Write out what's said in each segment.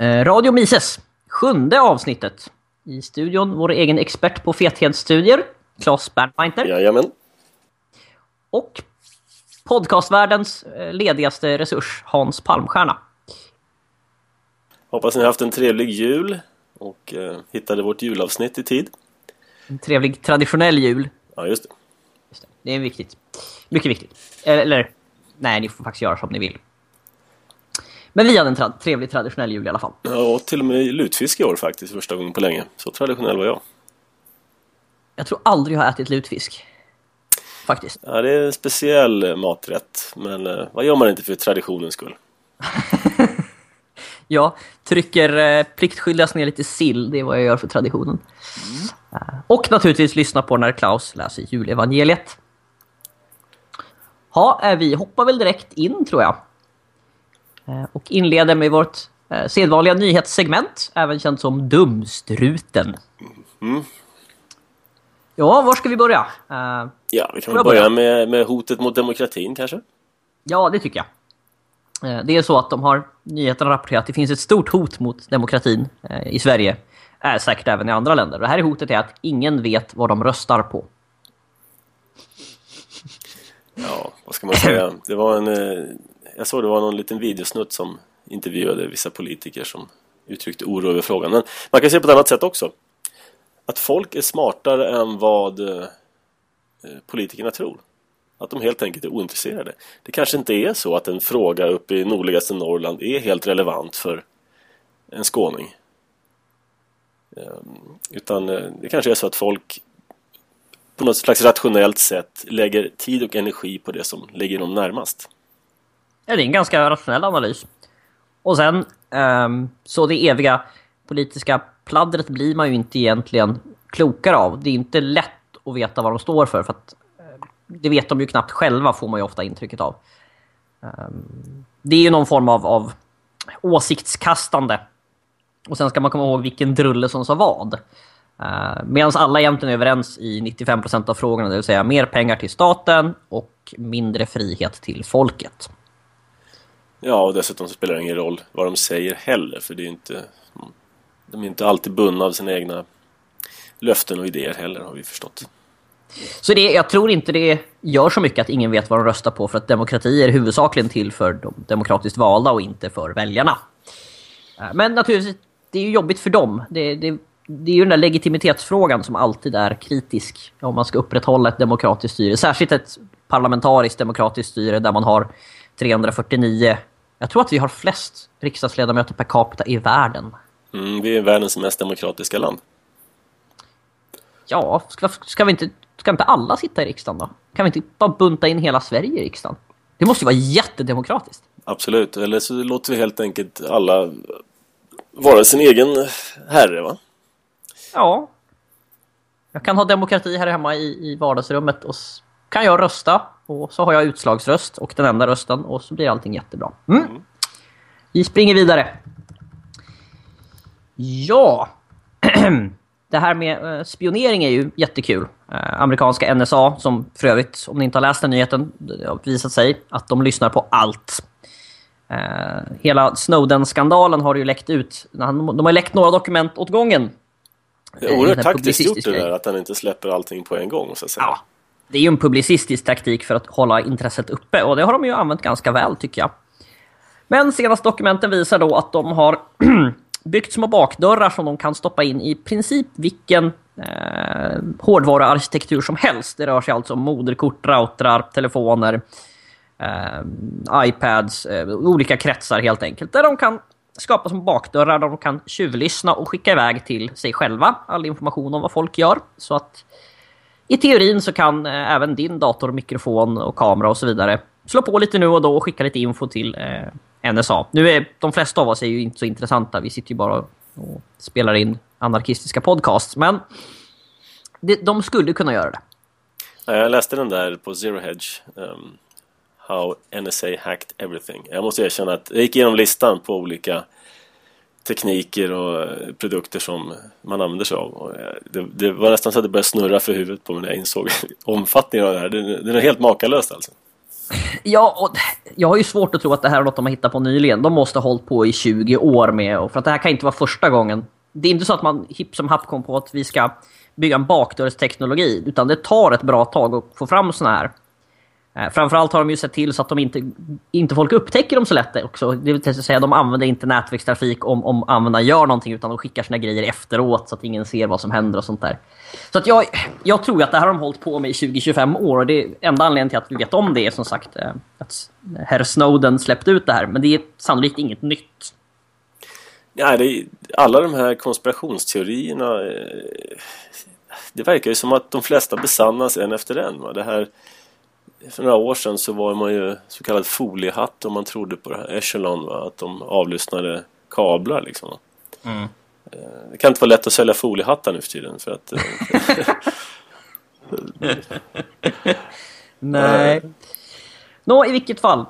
Eh, Radio Mises, sjunde avsnittet. I studion vår egen expert på fethetsstudier, Claes Bernmeinter. Jajamän. Och podcastvärldens eh, ledigaste resurs, Hans Palmstierna. Hoppas ni har haft en trevlig jul och eh, hittade vårt julavsnitt i tid. En trevlig traditionell jul. Ja, just det. Just det. det är viktigt. Mycket viktigt. Eller, eller, nej, ni får faktiskt göra som ni vill. Men vi hade en tra trevlig traditionell jul i alla fall. Ja, till och med lutfisk i år faktiskt, första gången på länge. Så traditionell var jag. Jag tror aldrig jag har ätit lutfisk. Faktiskt. Ja, det är en speciell maträtt. Men eh, vad gör man inte för traditionens skull? jag trycker eh, pliktskyldigast ner lite sill. Det är vad jag gör för traditionen. Mm. Och naturligtvis lyssna på när Klaus läser julevangeliet. Ja, eh, vi hoppar väl direkt in tror jag. Eh, och inleder med vårt eh, sedvanliga nyhetssegment, även känt som Dumstruten. Mm. Ja, var ska vi börja? Uh, ja, vi kan börja, börja med, med, hotet mot demokratin kanske? Ja, det tycker jag. Uh, det är så att de har nyheterna rapporterat att det finns ett stort hot mot demokratin uh, i Sverige. Är säkert även i andra länder. Det här är hotet är att ingen vet vad de röstar på. Ja, vad ska man säga? Det var en jag såg det var någon liten videosnutt som intervjuade vissa politiker som uttryckte oro över frågan. Men man kan se på ett annat sätt också. Att folk är smartare än vad eh, eh, politikerna tror. Att de helt enkelt är ointresserade. Det kanske inte är så att en fråga uppe i nordligaste Norrland är helt relevant för en skåning. Ehm, utan eh, det kanske är så att folk på något slags rationellt sätt lägger tid och energi på det som ligger dem närmast. Ja, det är en ganska rationell analys. Och sen, um, så det eviga politiska pladdret blir man ju inte egentligen klokare av. Det är inte lätt att veta vad de står för, för att eh, det vet de ju knappt själva, får man ju ofta intrycket av. Um, det är ju någon form av, av åsiktskastande. Och sen ska man komma ihåg vilken drulle som sa vad. Eh, uh, Medan alla egentligen är överens i 95% av frågorna, det vill säga mer pengar till staten och mindre frihet till folket. Ja, och dessutom så spelar det ingen roll vad de säger heller. För det är inte, de är inte alltid bundna av sina egna löften och idéer heller, har vi förstått. Så det, jag tror inte det gör så mycket att ingen vet vad de röstar på för att demokrati är huvudsakligen till för de demokratiskt valda och inte för väljarna. Eh, men naturligtvis, det är ju jobbigt för dem. Det, det, det är ju den där legitimitetsfrågan som alltid är kritisk om man ska upprätthålla ett demokratiskt styre. Särskilt ett parlamentariskt demokratiskt styre där man har 349. Jag tror att vi har flest riksdagsledamöter per capita i världen. Mm, vi är världens mest demokratiska land. Ja, ska, ska, vi inte, ska inte alla sitta i riksdagen då? Kan vi inte bara bunta in hela Sverige i riksdagen? Det måste ju vara jättedemokratiskt. Absolut, eller så låter vi helt enkelt alla vara sin egen herre va? Ja. Jag kan ha demokrati här hemma i, i vardagsrummet och kan jag rösta och så har jag utslagsröst och den enda rösten och så blir allting jättebra. Mm. Mm. Vi springer vidare. Ja. det här med eh, spionering är ju jättekul. Eh, amerikanska NSA, som för övrigt, om ni inte har läst den nyheten, har visat sig att de lyssnar på allt. Eh, hela Snowden-skandalen har ju läckt ut. De har läckt några dokument åt gången. Det är oerhört taktiskt gjort det där, att han inte släpper allting på en gång. Så att säga. Ja, det är ju en publicistisk taktik för att hålla intresset uppe och det har de ju använt ganska väl tycker jag. Men senaste dokumenten visar då att de har byggt små bakdörrar som de kan stoppa in i princip vilken eh, hårdvaruarkitektur som helst. Det rör sig alltså om moderkort, routrar, telefoner, eh, iPads, eh, olika kretsar helt enkelt. Där de kan skapa små bakdörrar där de kan tjuvlyssna och skicka iväg till sig själva all information om vad folk gör. Så att i teorin så kan eh, även din dator, mikrofon och kamera och så vidare slå på lite nu och då och skicka lite info till eh, NSA. Nu är de flesta av oss är ju inte så intressanta. Vi sitter ju bara och spelar in anarkistiska podcasts. Men de skulle kunna göra det. Jag läste den där på Zero Hedge. Um, how NSA hacked everything. Jag måste erkänna att jag gick igenom listan på olika tekniker och produkter som man använder sig av. Eh, det, det, var nästan så att det började snurra för huvudet på mig när jag insåg omfattningen av det här. Det, det är helt makalöst alltså. Ja, och jag har ju svårt att tro att det här är något de har hittat på nyligen. De måste ha hållit på i 20 år med, och för att det här kan inte vara första gången. Det är inte så att man hipp som happ kom på att vi ska bygga en bakdörrsteknologi, utan det tar ett bra tag att få fram såna här. Eh, framförallt har de ju sett till så att de inte, inte folk upptäcker dem så lätt också. Det vill säga, de använder inte nätverkstrafik om, om användaren gör någonting, utan de skickar sina grejer efteråt så att ingen ser vad som händer och sånt där. Så att jag, jag tror att det här har de hållit på med i 20-25 år och det enda anledningen till att vi vet om det är som sagt eh, att herr Snowden släppte ut det här. Men det är sannolikt inget nytt. Nej, det är, alla de här konspirationsteorierna eh, det verkar ju som att de flesta besannas en efter en. Va? Det här, för några år sedan så var man ju så kallad foliehatt om man trodde på det här Echelon, va? att de avlyssnade kablar liksom. Mm. Eh, det kan inte vara lätt att sälja foliehattar nu för tiden för att... Eh, Nej. Nå, i vilket fall.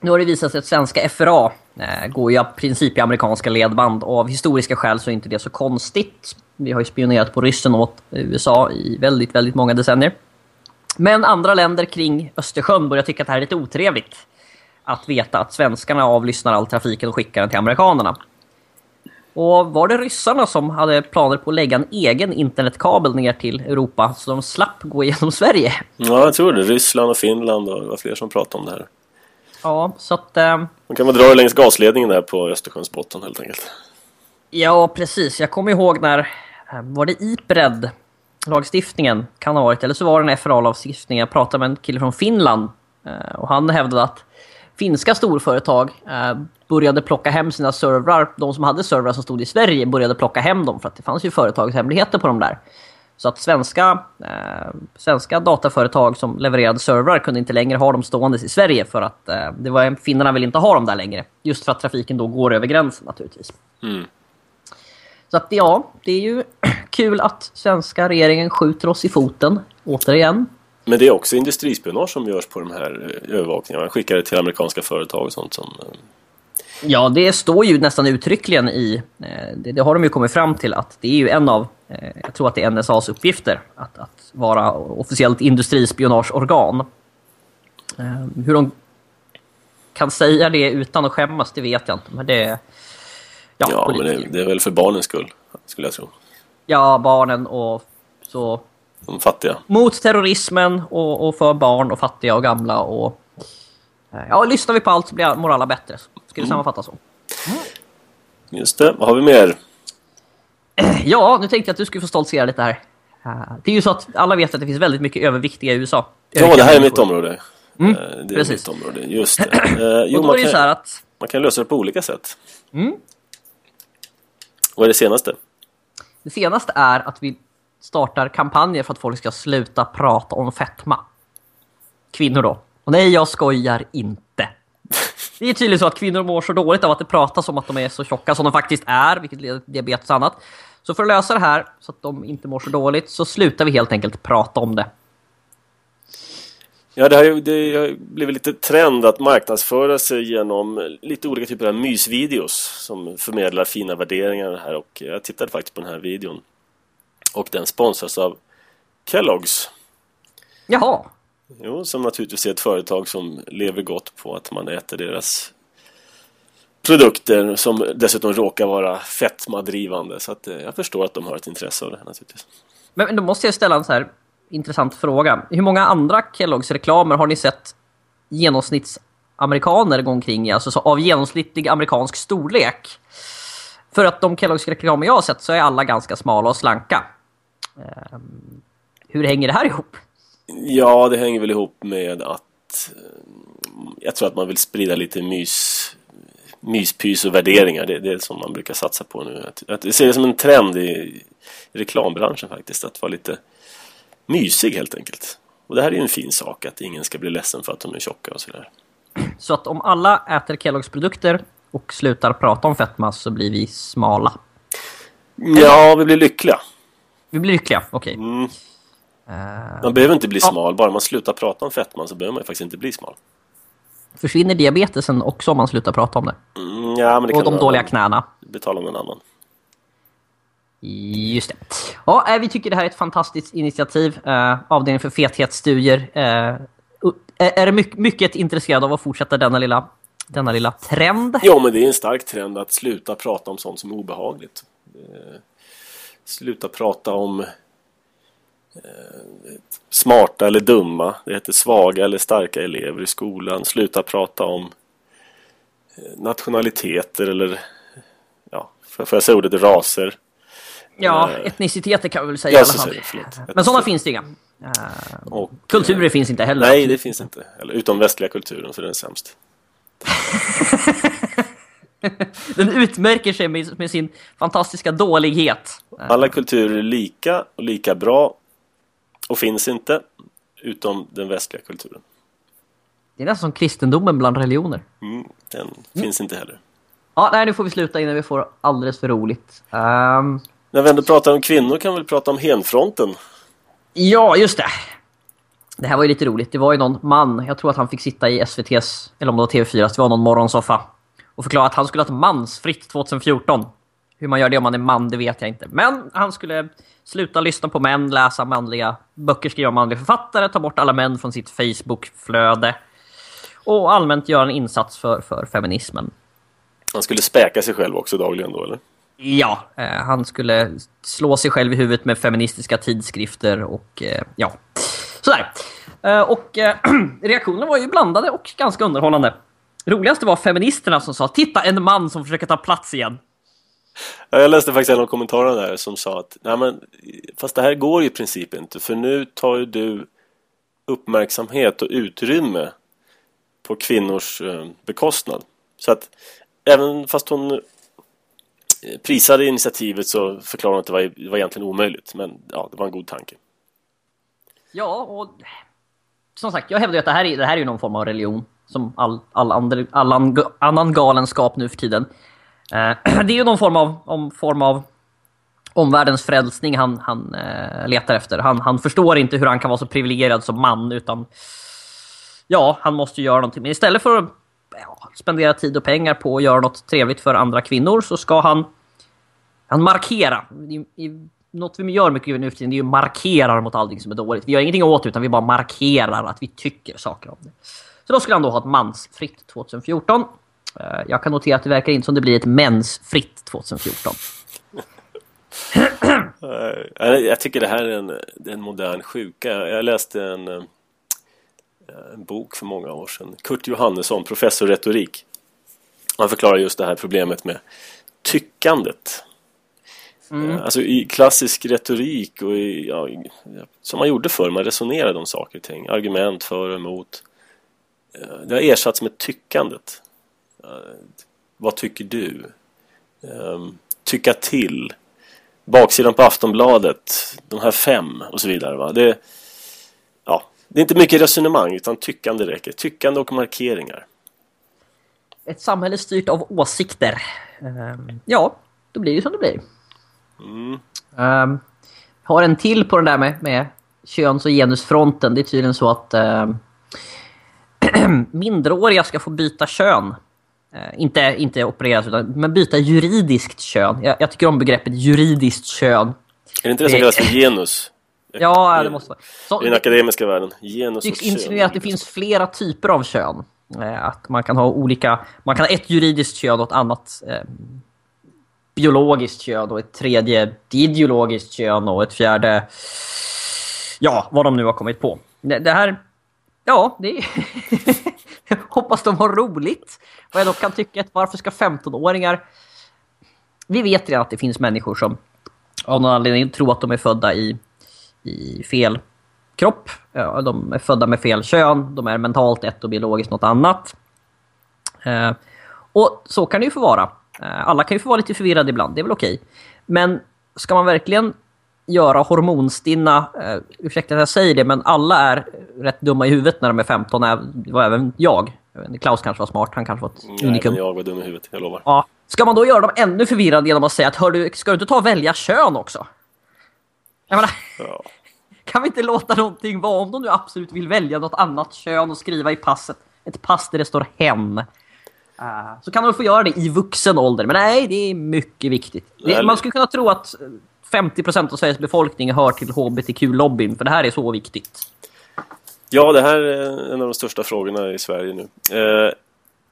Nu har det visat sig att svenska FRA eh, går ju i princip i amerikanska ledband av historiska skäl så är inte det så konstigt. Vi har ju spionerat på ryssen åt USA i väldigt, väldigt många decennier. Men andra länder kring Östersjön börjar tycka att det här är lite otrevligt. Att veta att svenskarna avlyssnar all trafiken och skickar den till amerikanerna. Och var det ryssarna som hade planer på att lägga en egen internetkabel ner till Europa så de slapp gå igenom Sverige? Ja, jag tror det. Ryssland och Finland och det var fler som pratade om det här. Ja, så att... Eh... Man kan väl dra längs gasledningen där på Östersjöns botten helt enkelt. Ja, precis. Jag kommer ihåg när... Eh, var det IPRED? Lagstiftningen kan ha varit, eller så var det en FRA-lagstiftning. Jag pratade med en kille från Finland eh, och han hävdade att finska storföretag eh, började plocka hem sina servrar. De som hade servrar som stod i Sverige började plocka hem dem för att det fanns ju företagshemligheter på de där. Så att svenska, eh, svenska dataföretag som levererade servrar kunde inte längre ha dem stående i Sverige för att eh, det var, finnarna vill inte ha dem där längre. Just för att trafiken då går över gränsen naturligtvis. Mm. Så att ja, det är ju kul att svenska regeringen skjuter oss i foten återigen. Men det är också industrispionage som görs på de här eh, övervakningarna. Man skickar det till amerikanska företag och sånt som... Eh, ja, det står ju nästan uttryckligen i... Eh, det, det, har de ju kommit fram till att det är ju en av... Jag tror att det är NSAs uppgifter att, att vara officiellt industrispionageorgan. Hur de kan säga det utan att skämmas, det vet jag inte. Men det... Ja, ja men det, det, är väl för barnens skull, skulle jag tro. Ja, barnen och så de fattiga. Mot terrorismen och, och, för barn och fattiga och gamla. Och, eh, ja, lyssnar vi på allt så blir moralen bättre. Det mm. sammanfatta så. Mm. Just det. Vad har vi mer? Ja, nu tänkte jag att du skulle få stoltsera lite här. Eh, det är ju så att alla vet att det finns väldigt mycket överviktiga i USA. Ja, det här är mitt område. Mm, eh, det är precis. mitt område, just det. jo, man, kan, att... man kan lösa det på olika sätt. Mm. Vad är det senaste? Det senaste är att vi startar kampanjer för att folk ska sluta prata om fetma. Kvinnor då. Och nej, jag skojar inte. Det är tydligen så att kvinnor mår så dåligt av att det pratas om att de är så tjocka som de faktiskt är, vilket leder till diabetes och annat. Så för att lösa det här, så att de inte mår så dåligt, så slutar vi helt enkelt prata om det. Ja, det har, det har blivit lite trend att marknadsföra sig genom lite olika typer av mysvideos som förmedlar fina värderingar här och jag tittade faktiskt på den här videon. Och den sponsras av Kellogg's. Jaha. Jo, som naturligtvis är ett företag som lever gott på att man äter deras produkter som dessutom råkar vara fetmadrivande. Så att, eh, jag förstår att de har ett intresse av det här naturligtvis. Men då måste jag ställa en så här intressant fråga. Hur många andra Kellogg's reklamer har ni sett genomsnittsamerikaner gå omkring i? Alltså så av genomsnittlig amerikansk storlek? För att de Kellogg's reklamer jag har sett så är alla ganska smala och slanka. Ehm, hur hänger det här ihop? Ja, det hänger väl ihop med att eh, jag tror att man vill sprida lite mys, myspys och värderingar. Det, det är det som man brukar satsa på nu. Att, att jag ser det som en trend i reklambranschen faktiskt, att vara lite mysig helt enkelt. Och det här är ju en fin sak, att ingen ska bli ledsen för att de är tjocka och sådär. Så att om alla äter Kellogg's produkter och slutar prata om fetma så blir vi smala? Ja, vi blir lyckliga. Vi blir lyckliga, okej. Okay. Mm. Uh, man behöver inte bli smal, bara man slutar prata om fetman så behöver man faktiskt inte bli smal. Försvinner diabetesen också om man slutar prata om det? Mm, ja, men det Och de dåliga knäna? Betala någon annan. Just det. Ja, eh, vi tycker det här är ett fantastiskt initiativ. Eh, avdelningen för fethetsstudier eh, eh är mycket, mycket intresserad av att fortsätta denna lilla, denna lilla trend? Ja, men det är en stark trend att sluta prata om sånt som är obehagligt. Eh, sluta prata om eh, smarta eller dumma. Det heter svaga eller starka elever i skolan. Sluta prata om eh, nationaliteter eller ja, får jag säga ordet raser. Ja, Eh, etniciteter kan vi väl säga i Ja, alla så fall. förlåt. Men sådana finns det inga. Eh, Och, Kulturer eh, finns inte heller. Nej, det finns inte. Eller, utom västliga kulturen, så är den sämst. Den utmärker sig med, med sin fantastiska dålighet. Alla kulturer är lika och lika bra och finns inte utom den västliga kulturen. Det är nästan som kristendomen bland religioner. Mm, den finns inte heller. Ja, nej, nu får vi sluta innan vi får alldeles för roligt. Ehm, När vi ändå pratar om kvinnor kan vi väl prata om henfronten. ja, just det. Det här var ju lite roligt. Det var ju någon man, jag tror att han fick sitta i SVT's, eller om det var TV4, det var någon morgonsoffa och förklara att han skulle ha ett mansfritt 2014. Hur man gör det om man är man, det vet jag inte. Men han skulle sluta lyssna på män, läsa manliga böcker, skriva om manliga författare, ta bort alla män från sitt Facebook-flöde och allmänt göra en insats för, för feminismen. Han skulle späka sig själv också dagligen då, eller? Ja, eh, han skulle slå sig själv i huvudet med feministiska tidskrifter och eh, ja, sådär. Eh, och eh, reaktionerna var ju blandade och ganska underhållande. Roligaste var feministerna som sa “Titta, en man som försöker ta plats igen”. Ja, jag läste faktiskt en av kommentarerna där som sa att Nej, men, fast det här går ju i princip inte för nu tar ju du uppmärksamhet och utrymme på kvinnors eh, bekostnad. Så att även fast hon prisade initiativet så förklarade hon att det var, det var egentligen omöjligt. Men ja, det var en god tanke. Ja, och som sagt, jag hävdar ju att det här är, det här är någon form av religion. Som all, all, andre, all an- annan galenskap nu för tiden. Eh, det är ju någon form av, om, form av omvärldens frälsning han, han eh, letar efter. Han, han förstår inte hur han kan vara så privilegierad som man, utan ja, han måste ju göra någonting. Men istället för att spendera tid och pengar på att göra något trevligt för andra kvinnor så ska han, han markera. I, i, något vi gör mycket nu för tiden är ju markerar mot allting som är dåligt. Vi gör ingenting åt det utan vi bara markerar att vi tycker saker om det. Så då skulle han då ha ett mansfritt 2014. Eh, jag kan notera att det verkar inte som det blir ett mensfritt 2014. Eh, jag tycker det här är en, en modern sjuka. Jag läste en, eh, en bok för många år sedan. Kurt Johannesson, professor i retorik. Han förklarar just det här problemet med tyckandet. Eh, Alltså i klassisk retorik och i, ja, som man gjorde förr, man resonerade om saker och ting. Argument för och emot. Eh, Det har ersatts med tyckandet. Eh, Vad tycker du? Ehm, Tycka till baksidan på Aftonbladet, de här fem och så vidare. Va? Det, det är inte mycket resonemang utan tyckande räcker. Tyckande och markeringar. Ett samhälle styrt av åsikter. Ehm, Ja, då blir det som det blir. Mm. Um, har en till på den där med, med köns och genusfronten. Det är tydligen så att um, mindreåriga ska få byta kön. Eh, inte, inte opereras, utan, men byta juridiskt kön. Jag, jag tycker om begreppet juridiskt kön. Är det inte det som kallas för genus? Ja, det måste vara. Så, I den akademiska världen. Genus tycks och kön. insinuera att det finns flera typer av kön. Eh, Att man kan ha olika, man kan ha ett juridiskt kön och ett annat eh, biologiskt kön och ett tredje ideologiskt kön och ett fjärde, ja, vad de nu har kommit på. Det, här, ja, det är... Hoppas de har roligt. Vad jag dock kan tycka att varför ska 15-åringar... Vi vet redan att det finns människor som av någon anledning tror att de är födda i, i fel kropp. De är födda med fel kön, de är mentalt ett och biologiskt något annat. Eh, och så kan det ju få vara. Eh, alla kan ju få vara lite förvirrade ibland, det är väl okej. Men ska man verkligen göra hormonstinna, eh, ursäkta att jag säger det, men alla är rätt dumma i huvudet när de är 15, äv- det var även jag. Klaus kanske var smart, han kanske var ett Nej, unikum. jag var dum i huvudet, jag lovar. Ja. Ska man då göra dem ännu förvirrade genom att säga att hör du, ska du inte ta och välja kön också? Jag menar, Ja. kan vi inte låta någonting vara om de nu absolut vill välja något annat kön och skriva i passet ett pass där det står hen. Eh, så kan de få göra det i vuxen ålder. Men nej, det är mycket viktigt. Det, man skulle kunna tro att eh, 50% av Sveriges befolkning hör till HBTQ-lobbyn, för det här är så viktigt. Ja, det här är en av de största frågorna i Sverige nu. Eh,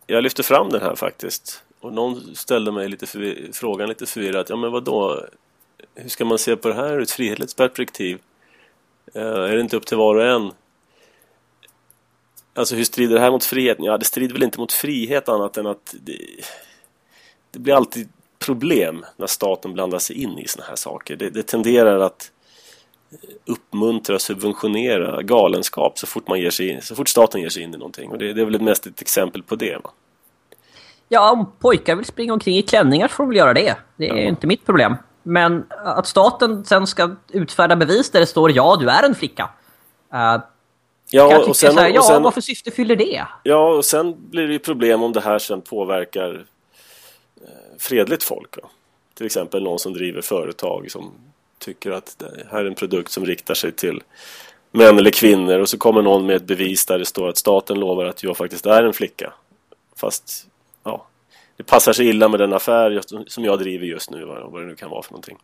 jag lyfter fram den här faktiskt. Och någon ställde mig lite frågan lite förvirrat. Ja, men vad då? Hur ska man se på det här ur ett frihetligt perspektiv? Eh, är det inte upp till var och en? Alltså hur strider det här mot friheten? Ja, det strider väl inte mot frihet annat än att det, det blir alltid problem när staten blandar sig in i såna här saker. Det, det tenderar att uppmuntra och subventionera galenskap så fort, man ger sig in, så fort staten ger sig in i någonting. Och det, det är väl mest ett exempel på det. Va? Ja, om pojkar vill springa omkring i klänningar får de väl göra det. Det är ja. inte mitt problem. Men att staten sen ska utfärda bevis där det står ja, du är en flicka. Uh, ja, och sen, här, ja, och sen, varför syfte fyller det? Ja, och sen blir det ju problem om det här sen påverkar eh, fredligt folk. Va? Till exempel någon som driver företag som tycker att det här är en produkt som riktar sig till män eller kvinnor och så kommer någon med ett bevis där det står att staten lovar att jag faktiskt är en flicka. Fast ja, det passar sig illa med den affär som jag driver just nu, vad det nu kan vara för någonting.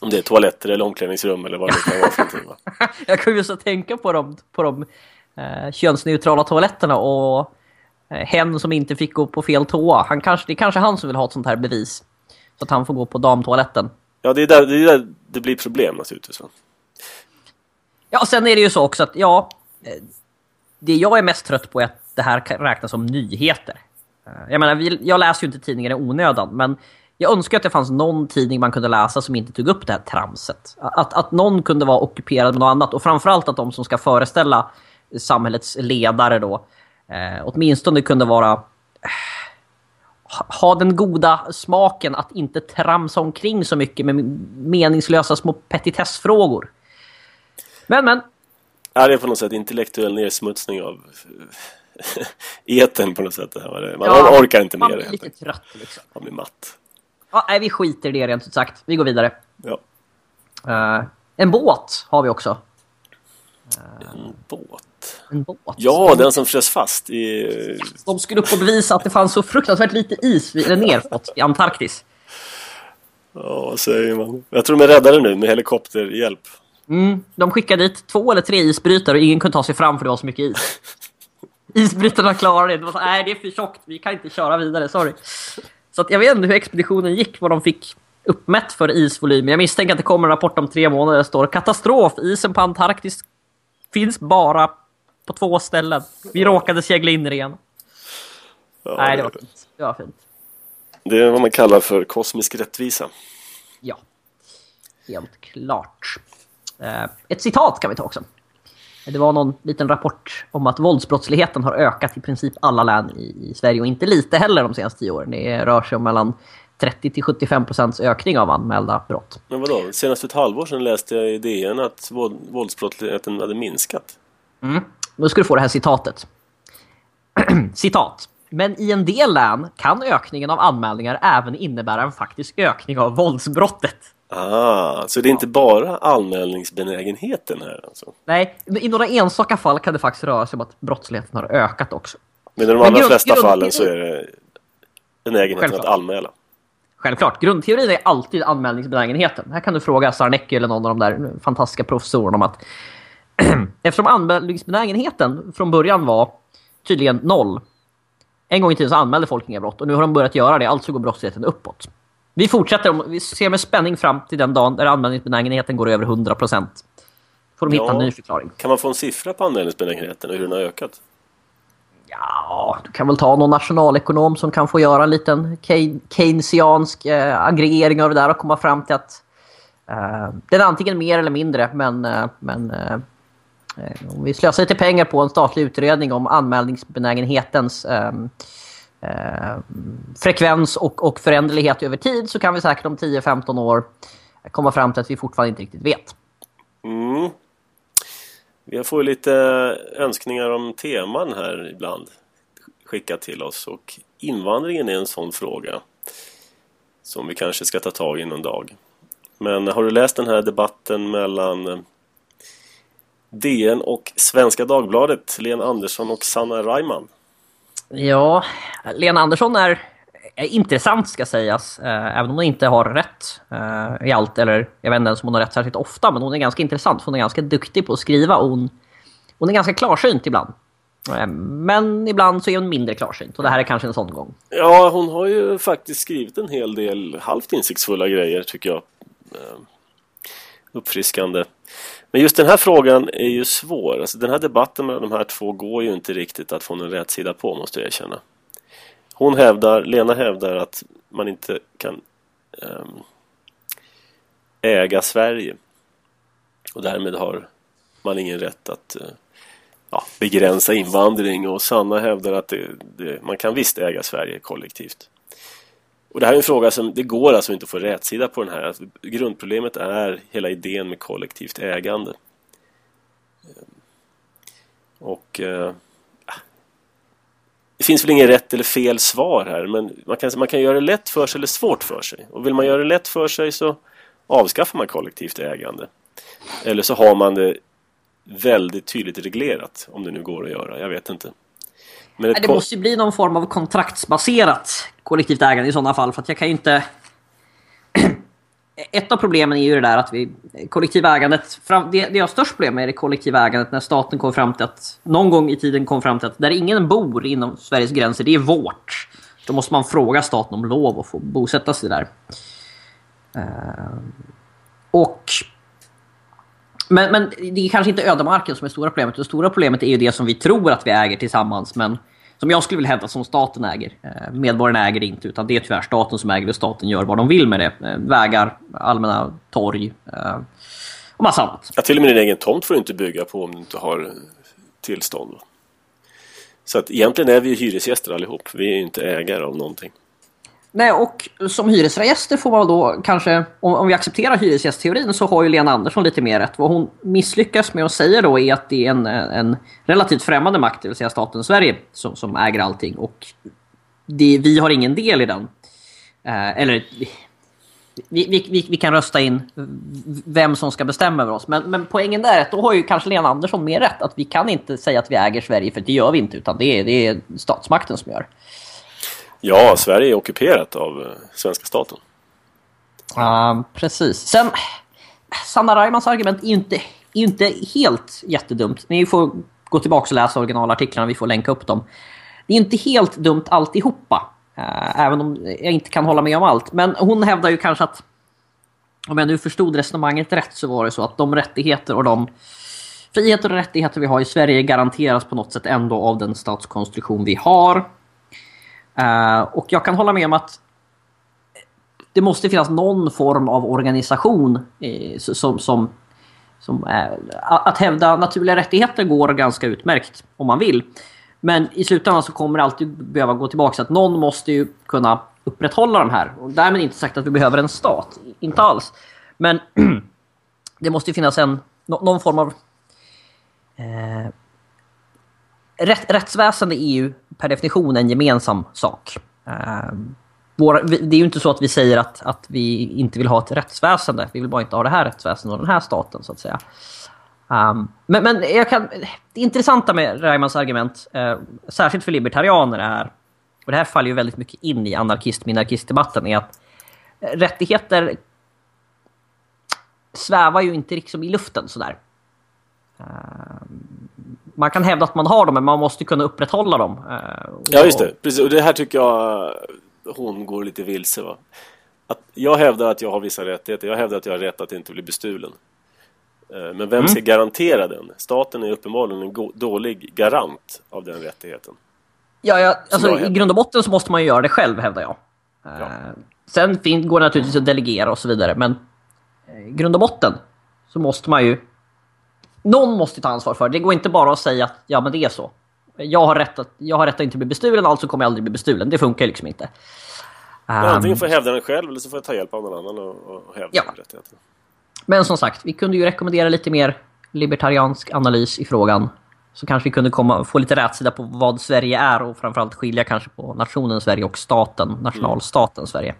Om det är toaletter eller omklädningsrum eller vad det kan vara för någonting. Va? jag kommer just att tänka på de, på de eh, könsneutrala toaletterna och eh, hen som inte fick gå på fel toa. Han kanske, det är kanske han som vill ha ett sånt här bevis. Så att han får gå på damtoaletten. Ja, det är där det, är där det blir problem naturligtvis. Va? Ja, och sen är det ju så också att ja, eh, det jag är mest trött på är att det här räknas som nyheter. Eh, jag menar, jag läser ju inte tidningar i onödan, men jag önskar att det fanns någon tidning man kunde läsa som inte tog upp det här tramset. Att, att någon kunde vara ockuperad med något annat och framförallt att de som ska föreställa samhällets ledare då eh, åtminstone kunde vara eh, ha den goda smaken att inte tramsa omkring så mycket med meningslösa små petitessfrågor. Men, men. Ja, det är på något sätt intellektuell nedsmutsning av eh, eten på något sätt. Man ja, orkar inte med det. Man blir lite trött liksom. Man blir matt. Ja, nej, vi skiter i det rent ut sagt. Vi går vidare. Ja. Uh, en båt har vi också. Uh, en båt? En båt? Ja, den som frös fast i... De skulle upp och bevisa att det fanns så fruktansvärt lite is eller nerfått i Antarktis. Ja, vad säger man? Jag tror de är räddade nu med helikopterhjälp. Mm, de skickade dit två eller tre isbrytare och ingen kunde ta sig fram för det var så mycket is. Isbrytarna klarade det. De var så, nej det är för tjockt, vi kan inte köra vidare, sorry. Så jag vet inte hur expeditionen gick, vad de fick uppmätt för isvolym. Jag misstänker att det kommer en rapport om tre månader där det står katastrof, isen på Antarktis finns bara på två ställen. Vi råkade segla in i det igen. Ja, Nej, det var fint. Det var fint. Det är vad man kallar för kosmisk rättvisa. Ja, helt klart. Eh, ett citat kan vi ta också. Det var någon liten rapport om att våldsbrottsligheten har ökat i princip alla län i, Sverige och inte lite heller de senaste tio åren. Det rör sig om mellan 30 till 75 procents ökning av anmälda brott. Men vadå? Senast ett halvår sedan läste jag i DN att våldsbrottsligheten hade minskat. Mm. Nu ska du få det här citatet. Citat. Men i en del län kan ökningen av anmälningar även innebära en faktisk ökning av våldsbrottet. Ah, så det är inte bara anmälningsbenägenheten här alltså? Nej, i några enstaka fall kan det faktiskt röra sig om att brottsligheten har ökat också. Men i de allra flesta fallen så är det benägenheten Självklart. att anmäla? Självklart. Grundteorin är alltid anmälningsbenägenheten. Här kan du fråga Sarnecki eller någon av de där fantastiska professorerna om att eftersom anmälningsbenägenheten från början var tydligen noll. En gång i tiden så anmälde folk inga brott och nu har de börjat göra det, alltså går brottsligheten uppåt. Vi fortsätter, vi ser med spänning fram till den dagen där anmälningsbenägenheten går över 100%. Får de ja, hitta en ny förklaring. Kan man få en siffra på anmälningsbenägenheten och hur den har ökat? Ja, du kan väl ta någon nationalekonom som kan få göra en liten keynesiansk eh, aggregering av det där och komma fram till att eh, den är antingen mer eller mindre, men, eh, men eh, eh, om vi slösar lite pengar på en statlig utredning om anmälningsbenägenhetens ehm, eh, frekvens och, och föränderlighet över tid så kan vi säkert om 10-15 år komma fram till att vi fortfarande inte riktigt vet. Mm. Vi får lite önskningar om teman här ibland skickat till oss och invandringen är en sån fråga som vi kanske ska ta tag i någon dag. Men har du läst den här debatten mellan DN och Svenska Dagbladet, Lena Andersson och Sanna Reimann? Ja, Lena Andersson är, är intressant ska sägas. Eh, även om hon inte har rätt eh, i allt. Eller jag vet inte ens om hon har rätt särskilt ofta. Men hon är ganska intressant. Hon är ganska duktig på att skriva. Och hon hon är ganska klarsynt ibland. Eh, men ibland så är hon mindre klarsynt och det här är kanske en sån gång. Ja, hon har ju faktiskt skrivit en hel del halvt insiktsfulla grejer tycker jag. Eh, uppfriskande. Men just den här frågan är ju svår. Alltså den här debatten mellan de här två går ju inte riktigt att få någon rätt sida på måste jag erkänna. Hon hävdar, Lena hävdar att man inte kan um, äga Sverige. Och därmed har man ingen rätt att uh, ja, begränsa invandring och Sanna hävdar att det, det, man kan visst äga Sverige kollektivt. Och det här är en fråga som det går alltså inte att få rätsida på den här. Alltså, grundproblemet är hela idén med kollektivt ägande. Och eh, det finns väl inget rätt eller fel svar här men man kan, man kan göra det lätt för sig eller svårt för sig. Och vill man göra det lätt för sig så avskaffar man kollektivt ägande. Eller så har man det väldigt tydligt reglerat om det nu går att göra. Jag vet inte. Men det måste ju bli någon form av kontraktsbaserat kollektivt ägande i sådana fall. För att jag kan ju inte... Ett av problemen är ju det där att vi... Kollektivägandet... Det, det jag har störst problem med är det kollektiva ägandet när staten kom fram till att... Någon gång i tiden kom fram till att där ingen bor inom Sveriges gränser, det är vårt. Då måste man fråga staten om lov att få bosätta sig där. Uh, och men, men det är kanske inte ödemarken som är stora problemet. Det stora problemet är ju det som vi tror att vi äger tillsammans. Men som jag skulle vilja hävda som staten äger. Eh, medborgarna äger det inte utan det är tyvärr staten som äger det. Staten gör vad de vill med det. Eh, vägar, allmänna torg eh, och massa annat. Ja, till och med din egen tomt får du inte bygga på om du inte har tillstånd. Så att egentligen är vi ju hyresgäster allihop. Vi är ju inte ägare av någonting. Nej, och som hyresgäster får man då kanske, om, om vi accepterar hyresgästteorin så har ju Lena Andersson lite mer rätt. Vad hon misslyckas med att säga då är att det är en, en relativt främmande makt, det vill säga staten Sverige, som, som äger allting. Och det, vi har ingen del i den. Eh, eller vi, vi, vi, vi, kan rösta in vem som ska bestämma över oss. Men, men poängen där är att då har ju kanske Lena Andersson mer rätt. Att vi kan inte säga att vi äger Sverige, för det gör vi inte. Utan det är, det är statsmakten som gör. Ja, Sverige är ockuperat av eh, svenska staten. Uh, precis. Sen, Sanna Raimans argument är ju inte, inte helt jättedumt. Ni får gå tillbaka och läsa originalartiklarna, vi får länka upp dem. Det är inte helt dumt alltihopa. Uh, även om jag inte kan hålla med om allt. Men hon hävdar ju kanske att om jag nu förstod resonemanget rätt så var det så att de rättigheter och de friheter och rättigheter vi har i Sverige garanteras på något sätt ändå av den statskonstruktion vi har. Uh, och jag kan hålla med om att det måste finnas någon form av organisation eh, som, som, som är, att hävda naturliga rättigheter går ganska utmärkt om man vill. Men i slutändan så kommer det alltid behöva gå tillbaka så att någon måste ju kunna upprätthålla de här. Och därmed inte sagt att vi behöver en stat, inte alls. Men det måste ju finnas en, någon form av eh, rätt, rättsväsende är ju per definition en gemensam sak. Uh, det är ju inte så att vi säger att, att vi inte vill ha ett rättsväsende. Vi vill bara inte ha det här rättsväsendet och den här staten så att säga. Um, men men jag kan, det intressanta med Reimans argument, uh, särskilt för libertarianer är, och det här faller ju väldigt mycket in i anarkist-minarkist-debatten, är att rättigheter svävar ju inte liksom i luften sådär. Uh, man kan hävda att man har dem, men man måste kunna upprätthålla dem. Eh, ja, just det. Precis. Och det här tycker jag hon går lite vilse. Va? Att jag hävdar att jag har vissa rättigheter. Jag hävdar att jag har rätt att inte bli bestulen. Eh, men vem mm. ska garantera den? Staten är uppenbarligen en dålig garant av den rättigheten. Ja, ja alltså, i grund och botten så måste man ju göra det själv, hävdar jag. Ja. Eh, sen går det naturligtvis att delegera och så vidare, men i grund och botten så måste man ju någon måste ta ansvar för det. Det går inte bara att säga att ja, men det är så. Jag har rätt att, jag har rätt att inte bli bestulen, alltså kommer jag aldrig bli bestulen. Det funkar liksom inte. Um, antingen får jag hävda den själv eller så får jag ta hjälp av någon annan och, och hävda ja. rättigheten. Men som sagt, vi kunde ju rekommendera lite mer libertariansk analys i frågan. Så kanske vi kunde komma, få lite rätsida på vad Sverige är och framförallt skilja kanske på nationen Sverige och staten, nationalstaten Sverige.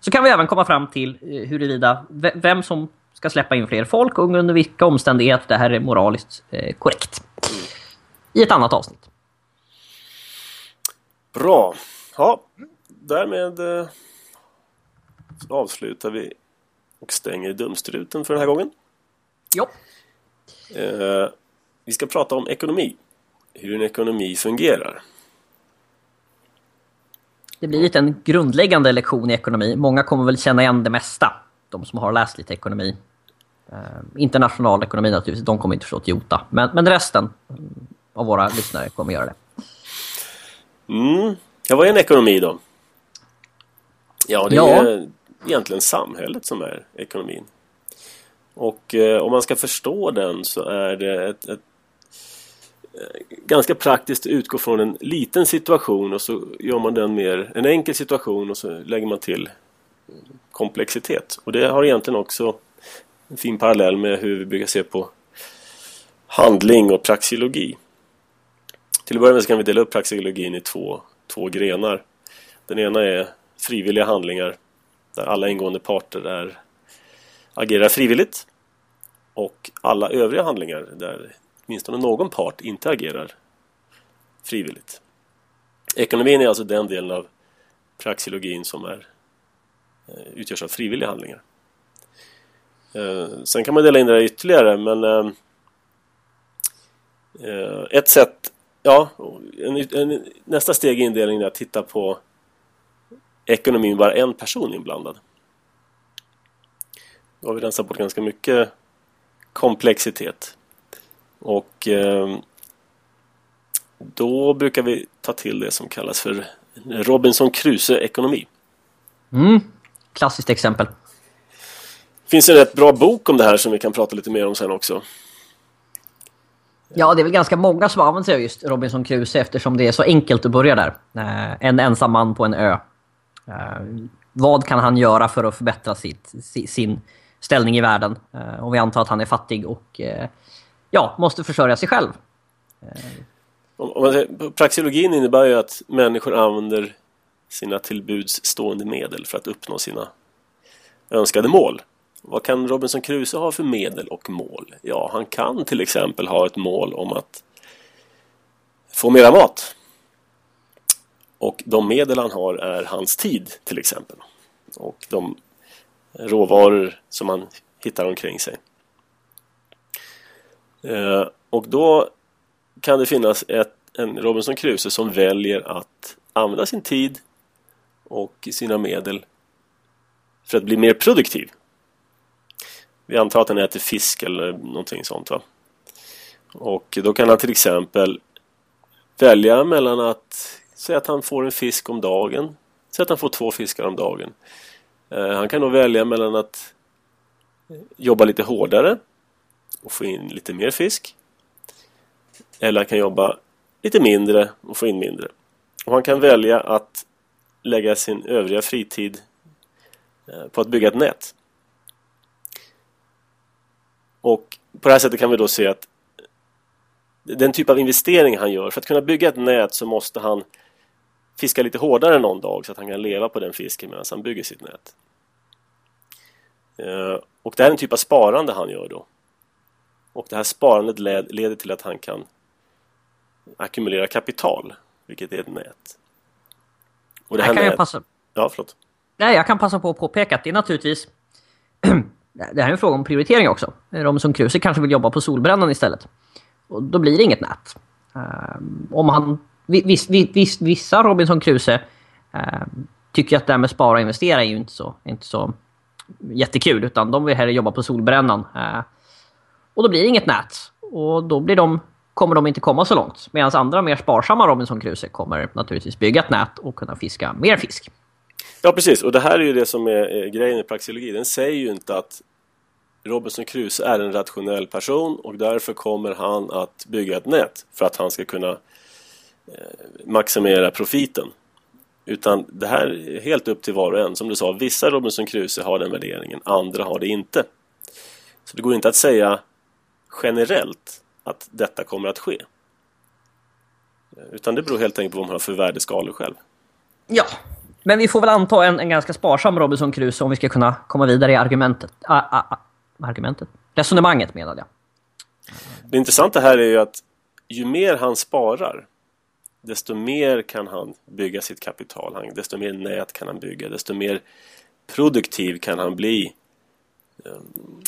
Så kan vi även komma fram till eh, huruvida vem som ska släppa in fler folk och under vilka omständigheter det här är moraliskt eh, korrekt. I ett annat avsnitt. Bra. Ja, därmed eh, avslutar vi och stänger dumstruten för den här gången. Ja. Eh, vi ska prata om ekonomi. Hur en ekonomi fungerar. Det blir lite en grundläggande lektion i ekonomi. Många kommer väl känna igen det mesta. De som har läst lite ekonomi. Eh, international ekonomi naturligtvis, de kommer inte förstå ett jota. Men, men resten av våra lyssnare kommer göra det. Mm. Ja, vad är en ekonomi då? Ja, det ja. är egentligen samhället som är ekonomin. Och eh, om man ska förstå den så är det ett, ett eh, ganska praktiskt att utgå från en liten situation och så gör man den mer en enkel situation och så lägger man till komplexitet. Och det har egentligen också en fin parallell med hur vi brukar se på handling och praxeologi. Till att börja med så kan vi dela upp praxeologin i två, två grenar. Den ena är frivilliga handlingar där alla ingående parter är, agerar frivilligt och alla övriga handlingar där åtminstone någon part inte agerar frivilligt. Ekonomin är alltså den delen av praxeologin som är, eh, utgörs av frivilliga handlingar. Eh, sen kan man dela in det ytterligare men ehm, eh, ett sätt, ja, en, en, nästa steg i indelningen är att titta på ekonomin bara en person inblandad. Då har vi rensat bort ganska mycket komplexitet. Och eh, då brukar vi ta till det som kallas för Robinson Crusoe-ekonomi. Mm, klassiskt exempel. Det finns en rätt bra bok om det här som vi kan prata lite mer om sen också. Ja, det är väl ganska många som använder sig av just Robinson Crusoe eftersom det är så enkelt att börja där. Eh, en ensam man på en ö. Eh, vad kan han göra för att förbättra sitt, sin ställning i världen? Eh, och vi antar att han är fattig och ja, måste försörja sig själv. praxeologin innebär ju att människor använder sina tillbuds stående medel för att uppnå sina önskade mål. Vad kan Robinson Crusoe ha för medel och mål? Ja, han kan till exempel ha ett mål om att få mera mat. Och de medel han har är hans tid till exempel. Och de råvaror som han hittar omkring sig. Eh, och då kan det finnas ett, en Robinson Crusoe som väljer att använda sin tid och sina medel för att bli mer produktiv. Vi antar att han äter fisk eller någonting sånt va. Och då kan han till exempel välja mellan att säga att han får en fisk om dagen. Säg att han får två fiskar om dagen. Eh, han kan då välja mellan att jobba lite hårdare och få in lite mer fisk. Eller han kan jobba lite mindre och få in mindre. Och han kan välja att lägga sin övriga fritid eh, på att bygga ett nät. Och på det här sättet kan vi då se att den typ av investering han gör, för att kunna bygga ett nät så måste han fiska lite hårdare någon dag så att han kan leva på den fisken medan han bygger sitt nät. Eh, och det här är en typ av sparande han gör då. Och det här sparandet leder till att han kan ackumulera kapital, vilket är ett nät. Och det här, här kan nät... jag passa... Ja, förlåt. Nej, jag kan passa på att påpeka att det är naturligtvis... det här är en fråga om prioritering också. Robinson Crusoe kanske vill jobba på solbrännan istället. Och då blir det inget nät. Ehm, om han viss, viss, vissa Robinson Crusoe ehm, tycker att det här med spara och investera är ju inte så, inte så jättekul. Utan de vill hellre jobba på solbrännan. Ehm, och då blir det inget nät. Och då blir de, kommer de inte komma så långt. Medan andra mer sparsamma Robinson Crusoe kommer naturligtvis bygga ett nät och kunna fiska mer fisk. Ja, precis. Och det här är ju det som är grejen i praxeologi. Den säger ju inte att Robinson Crusoe är en rationell person och därför kommer han att bygga ett nät för att han ska kunna Eh, maximera profiten. Utan det här är helt upp till var och en. Som du sa, vissa Robinson Crusoe har den värderingen, andra har det inte. Så det går inte att säga generellt att detta kommer att ske. Utan det beror helt enkelt på vad man har för värdeskalor själv. Ja, men vi får väl anta en, en ganska sparsam Robinson Crusoe om vi ska kunna komma vidare i argumentet. A, a, a, argumentet? Resonemanget menade jag. Det intressanta här är ju att ju mer han sparar desto mer kan han bygga sitt kapital. desto mer nät kan han bygga. Desto mer produktiv kan han bli eh,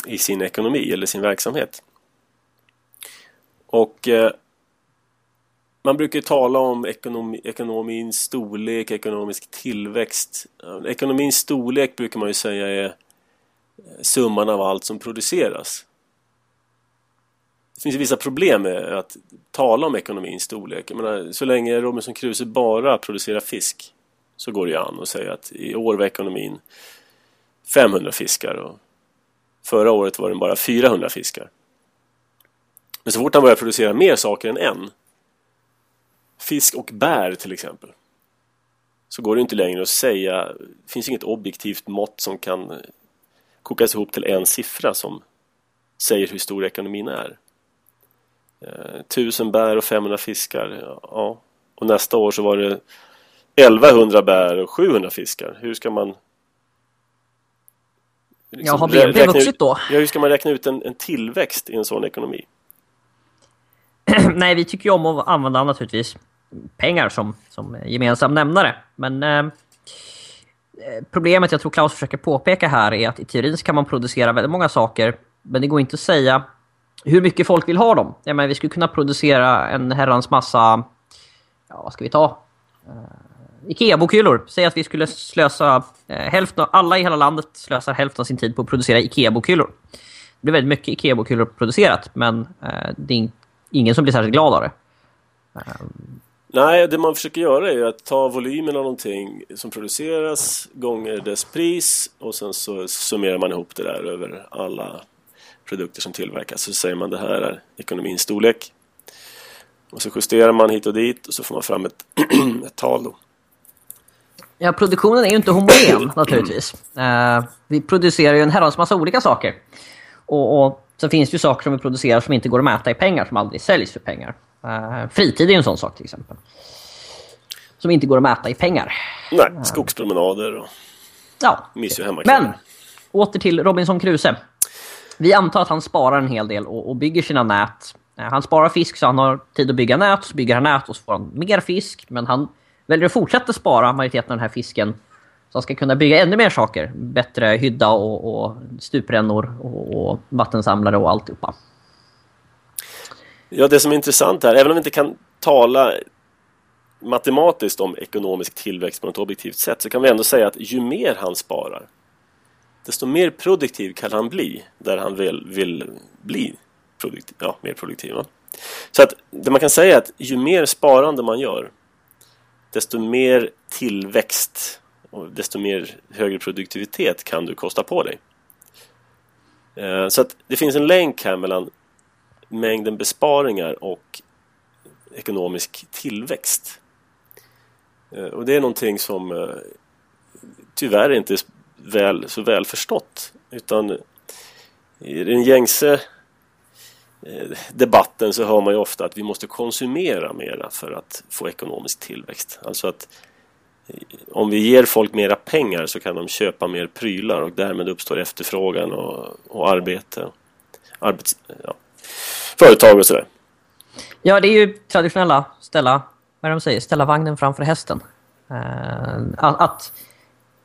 i sin ekonomi eller sin verksamhet. Och eh, man brukar tala om ekonomi, ekonomins storlek, ekonomisk tillväxt. Eh, ekonomins storlek brukar man ju säga är eh, summan av allt som produceras. Det finns vissa problem med att tala om ekonomins storlek. Jag menar, så länge Robinson Crusoe bara producerar fisk så går det ju an att säga att i år var ekonomin 500 fiskar och förra året var den bara 400 fiskar. Men så fort han börjar producera mer saker än en fisk och bär till exempel så går det inte längre att säga det finns inget objektivt mått som kan kokas ihop till en siffra som säger hur stor ekonomin är. Eh, tusen bär och 500 fiskar, ja. Och nästa år så var det 1100 bär och 700 fiskar. Hur ska man... Liksom ja, har BNP vuxit då? Ja, hur ska man räkna ut en, en tillväxt i en sån ekonomi? Nej, vi tycker ju om att använda naturligtvis pengar som, som gemensam nämnare. Men eh, problemet jag tror Klaus försöker påpeka här är att i teorin kan man producera väldigt många saker men det går inte att säga hur mycket folk vill ha dem. Jag menar, vi skulle kunna producera en herrans massa... Ja, vad ska vi ta? Uh, Ikea-bokhyllor. Säg att vi skulle slösa eh, hälften... Alla i hela landet slösar hälften av sin tid på att producera Ikea-bokhyllor. Det blir väldigt mycket Ikea-bokhyllor producerat, men eh, det är ingen som blir särskilt glad av det. Eh, Nej, det man försöker göra är att ta volymen av någonting som produceras gånger dess pris och sen så summerar man ihop det där över alla produkter som tillverkas. Så säger man det här är ekonomins storlek. Och så justerar man hit och dit och så får man fram ett, ett tal då. Ja, produktionen är ju inte homogen naturligtvis. Uh, vi producerar ju en herrans massa olika saker. Och, och sen finns det ju saker som vi producerar som inte går att mäta i pengar, som aldrig säljs för pengar. Uh, fritid är en sån sak till exempel. Som inte går att mäta i pengar. Nej, skogspromenader och ja. mys hemma Men, åter till Robinson Crusoe. Vi antar att han sparar en hel del och, och bygger sina nät. Uh, han sparar fisk så han har tid att bygga nät, så bygger han nät och så får han mer fisk. Men han väljer att fortsätta spara majoriteten av den här fisken så han ska kunna bygga ännu mer saker. Bättre hydda och, och stuprännor och, och vattensamlare och alltihopa. Ja, det som är intressant här, även om vi inte kan tala matematiskt om ekonomisk tillväxt på något objektivt sätt så kan vi ändå säga att ju mer han sparar desto mer produktiv kan han bli där han vill, vill bli produktiv, ja, mer produktiv. Va? Så att det man kan säga är att ju mer sparande man gör desto mer tillväxt och desto mer högre produktivitet kan du kosta på dig. Eh, så att det finns en länk här mellan mängden besparingar och ekonomisk tillväxt. Eh, och det är någonting som eh, tyvärr inte är väl, så väl förstått. Utan i den gängse eh, debatten så hör man ju ofta att vi måste konsumera mera för att få ekonomisk tillväxt. Alltså att om vi ger folk mera pengar så kan de köpa mer prylar och därmed uppstår efterfrågan och, och arbete. Arbets, ja, företag och sådär. Ja, det är ju traditionella ställa, vad de säger, ställa vagnen framför hästen. Uh, att, att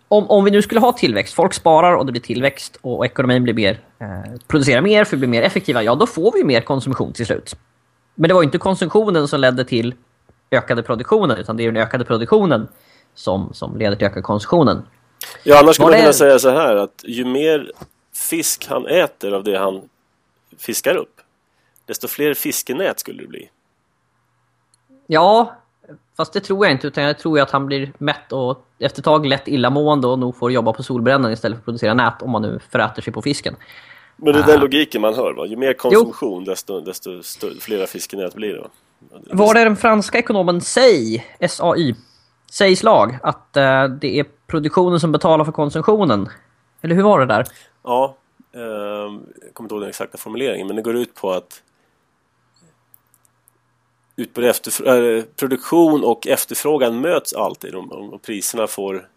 om, om vi nu skulle ha tillväxt, folk sparar och det blir tillväxt och, ekonomin blir mer, eh, producerar mer för att bli mer effektiva, ja då får vi mer konsumtion till slut. Men det var inte konsumtionen som ledde till ökade produktionen utan det är den ökade produktionen som, som leder till ökad konsumtionen. Ja, annars skulle man kunna säga så här att ju mer fisk han äter av det han fiskar upp desto fler fiskenät skulle det bli. Ja, fast det tror jag inte. Utan jag tror att han blir mätt och efter ett tag lätt illamående och nog får jobba på solbrännan istället för att producera nät om man nu föräter sig på fisken. Men det är den uh, logiken man hör va? Ju mer konsumtion desto, desto flera fiskenät blir det va? Var det den franska ekonomen Say, S-A-Y, Says lag, att uh, det är produktionen som betalar för konsumtionen? Eller hur var det där? Ja, uh, jag kommer inte ihåg den exakta formuleringen men det går ut på att utbud äh, eh, produktion och efterfrågan möts alltid om, om priserna får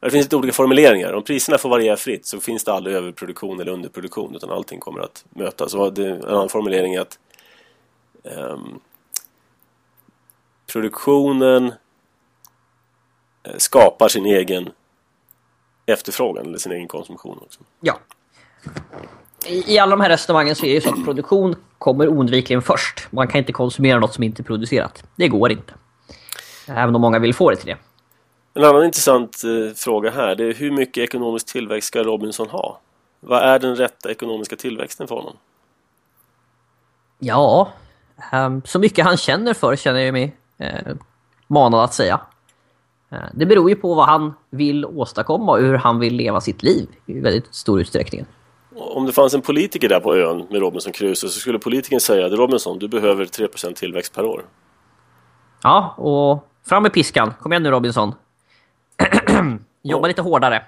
det finns lite olika formuleringar. Om priserna får variera fritt så finns det aldrig överproduktion eller underproduktion utan allting kommer att mötas. Och det, en annan formulering är att um, produktionen eh, skapar sin egen efterfrågan eller sin egen konsumtion också. Ja. I, alla de här resonemangen så är det så att produktion kommer oundvikligen först. Man kan inte konsumera något som inte är producerat. Det går inte. Även om många vill få det till det. En annan intressant eh, fråga här det är hur mycket ekonomisk tillväxt ska Robinson ha? Vad är den rätta ekonomiska tillväxten för honom? Ja, um, så mycket han känner för känner jag mig eh, manad att säga. Eh, det beror ju på vad han vill åstadkomma och hur han vill leva sitt liv i väldigt stor utsträckning. Om det fanns en politiker där på ön med Robinson Crusoe så skulle politikern säga att Robinson, du behöver 3% tillväxt per år. Ja, och fram med piskan. Kom igen nu Robinson. Jobba lite hårdare.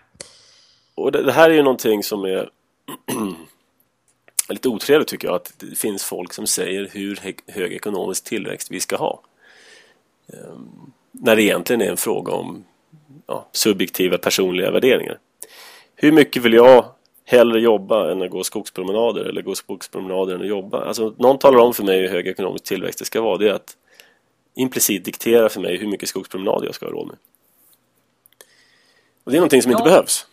Och det, det, här är ju någonting som är lite otrevligt tycker jag. Att det finns folk som säger hur hög ekonomisk tillväxt vi ska ha. Um, när det egentligen är en fråga om ja, subjektiva personliga värderingar. Hur mycket vill jag hellre jobba än att gå skogspromenader eller gå skogspromenader än att jobba? Alltså, någon talar om för mig hur hög ekonomisk tillväxt det ska vara. Det är att implicit diktera för mig hur mycket skogspromenader jag ska ha råd med. Och det är någonting som ja. inte behövs.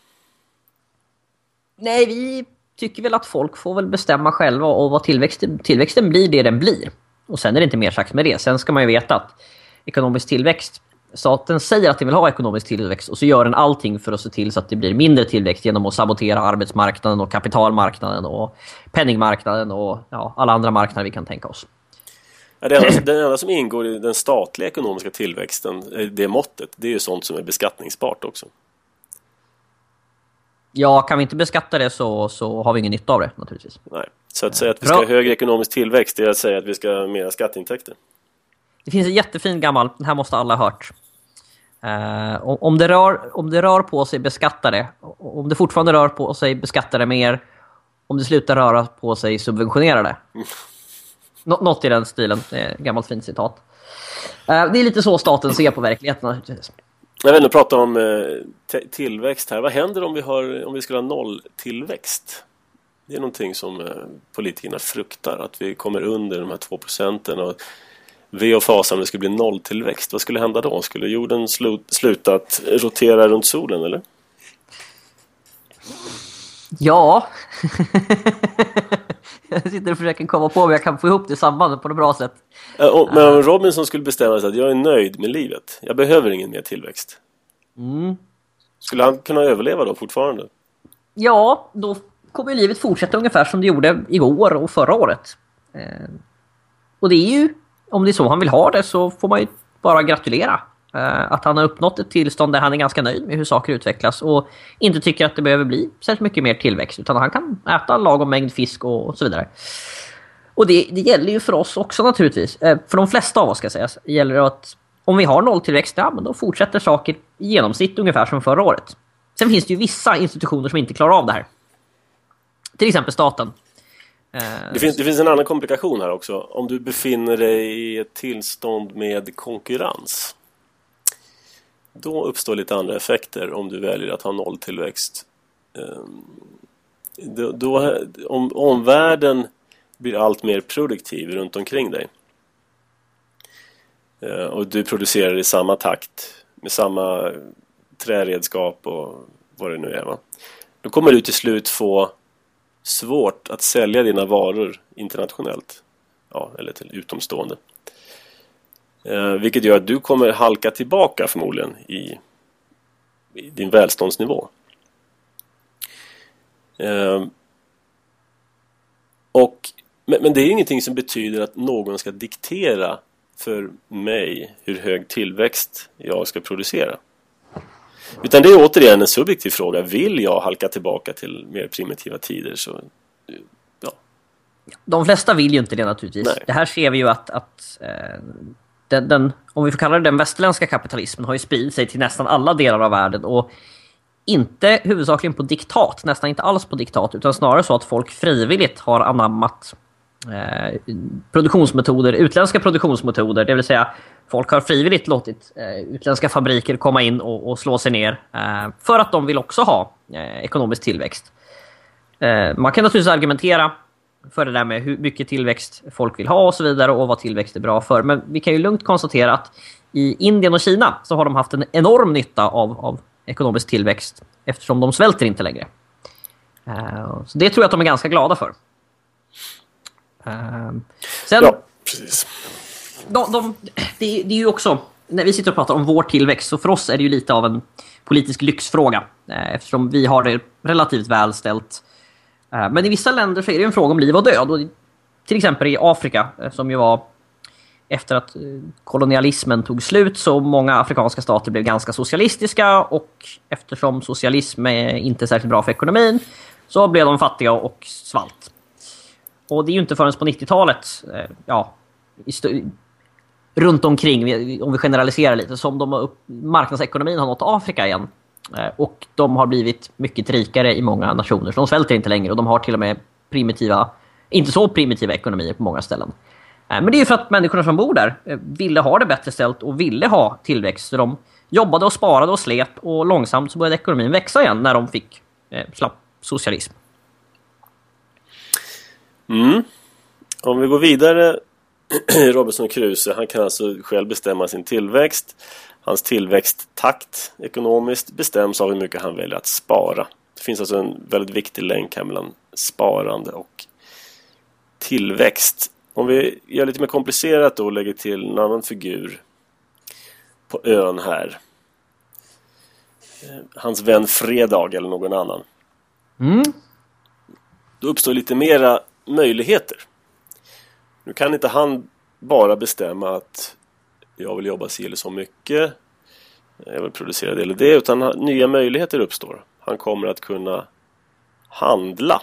Nej, vi tycker väl att folk får väl bestämma själva och vad tillväxten, tillväxten blir det den blir. Och sen är det inte mer sagt med det. Sen ska man ju veta att ekonomisk tillväxt staten säger att den vill ha ekonomisk tillväxt och så gör den allting för att se till så att det blir mindre tillväxt genom att sabotera arbetsmarknaden och kapitalmarknaden och penningmarknaden och ja, alla andra marknader vi kan tänka oss. Ja, det, enda, det enda som ingår i den statliga ekonomiska tillväxten, det måttet, det är ju sånt som är beskattningsbart också. Ja, kan vi inte beskatta det så, så har vi ingen nytta av det naturligtvis. Nej, så att säga att vi ska ha högre ekonomisk tillväxt är att säga att vi ska ha mera skatteintäkter. Det finns en jättefin gammal, den här måste alla ha hört. Uh, om, det rör, om det rör på sig, beskatta det. Om det fortfarande rör på sig, beskatta det mer. Om det slutar röra på sig, subventionera det. Mm. Nå något i den stilen. Det är ett gammalt fint citat. Uh, det är lite så staten ser på verkligheten naturligtvis. Jag vill prata om eh, tillväxt här. Vad händer om vi, har, om vi skulle ha nolltillväxt? Det är någonting som eh, politikerna fruktar, att vi kommer under de här två procenten. Och ve och fasa om det skulle bli nolltillväxt. Vad skulle hända då? Skulle jorden slu sluta att rotera runt solen, eller? Ja. jag sitter och försöker komma på om jag kan få ihop det sambandet på något bra sätt. Men om Robinson skulle bestämma sig att jag är nöjd med livet. Jag behöver ingen mer tillväxt. Mm. Skulle han kunna överleva då fortfarande? Ja, då kommer livet fortsätta ungefär som det gjorde igår och förra året. Eh, och det är ju, om det är så han vill ha det så får man ju bara gratulera. Eh, att han har uppnått ett tillstånd där han är ganska nöjd med hur saker utvecklas och inte tycker att det behöver bli särskilt mycket mer tillväxt utan han kan äta lagom mängd fisk och, så vidare. Och det, det, gäller ju för oss också naturligtvis. Eh, för de flesta av oss ska sägas gäller det att om vi har nolltillväxt, ja men då fortsätter saker i genomsnitt ungefär som förra året. Sen finns det ju vissa institutioner som inte klarar av det här. Till exempel staten. Eh, det finns, det finns en annan komplikation här också. Om du befinner dig i ett tillstånd med konkurrens då uppstår lite andra effekter om du väljer att ha nolltillväxt. Eh, då, då, om omvärlden blir allt mer produktiv runt omkring dig eh, och du producerar i samma takt med samma träredskap och vad det nu är. Va? Då kommer du till slut få svårt att sälja dina varor internationellt. Ja, eller till utomstående. Eh, vilket gör att du kommer halka tillbaka förmodligen i, i din välståndsnivå. Eh, och, men, men det är ingenting som betyder att någon ska diktera för mig hur hög tillväxt jag ska producera. Utan det är återigen en subjektiv fråga. Vill jag halka tillbaka till mer primitiva tider så ja. De flesta vill ju inte det naturligtvis. Nej. Det här ser vi ju att, att eh, den, den, om vi får kalla det den västerländska kapitalismen, har ju spridit sig till nästan alla delar av världen. Och inte huvudsakligen på diktat, nästan inte alls på diktat, utan snarare så att folk frivilligt har anammat eh, produktionsmetoder, utländska produktionsmetoder, det vill säga folk har frivilligt låtit eh, utländska fabriker komma in och, och slå sig ner eh, för att de vill också ha eh, ekonomisk tillväxt. Eh, man kan naturligtvis argumentera för det där med hur mycket tillväxt folk vill ha och så vidare och vad tillväxt är bra för. Men vi kan ju lugnt konstatera att i Indien och Kina så har de haft en enorm nytta av, av ekonomisk tillväxt eftersom de svälter inte längre. Eh, så det tror jag att de är ganska glada för. Eh, sen, ja, precis. De, de, det, det, är ju också, när vi sitter och pratar om vår tillväxt, så för oss är det ju lite av en politisk lyxfråga. Eh, eftersom vi har det relativt välställt. Eh, men i vissa länder så är det en fråga om liv och död. Och till exempel i Afrika, eh, som ju var efter att kolonialismen tog slut så många afrikanska stater blev ganska socialistiska och eftersom socialism är inte särskilt bra för ekonomin så blev de fattiga och svalt. Och det är ju inte förrän på 90-talet, ja, runt omkring, om vi generaliserar lite, som de upp, marknadsekonomin har nått Afrika igen. Eh, och de har blivit mycket rikare i många nationer, så de svälter inte längre och de har till och med primitiva, inte så primitiva ekonomier på många ställen. Eh, men det är för att människorna som bor där eh, ville ha det bättre ställt och ville ha tillväxt. Så de jobbade och sparade och slet och långsamt så började ekonomin växa igen när de fick eh, slapp socialism. Mm. Om vi går vidare Robinson Crusoe, han kan alltså själv bestämma sin tillväxt. Hans tillväxttakt ekonomiskt bestäms av hur mycket han väljer att spara. Det finns alltså en väldigt viktig länk här mellan sparande och tillväxt. Om vi gör lite mer komplicerat då och lägger till en annan figur på ön här. Eh, hans vän Fredag eller någon annan. Mm. Då uppstår lite mera möjligheter. Nu kan inte han bara bestämma att jag vill jobba si eller så mycket. Jag vill producera det eller det. Utan nya möjligheter uppstår. Han kommer att kunna handla.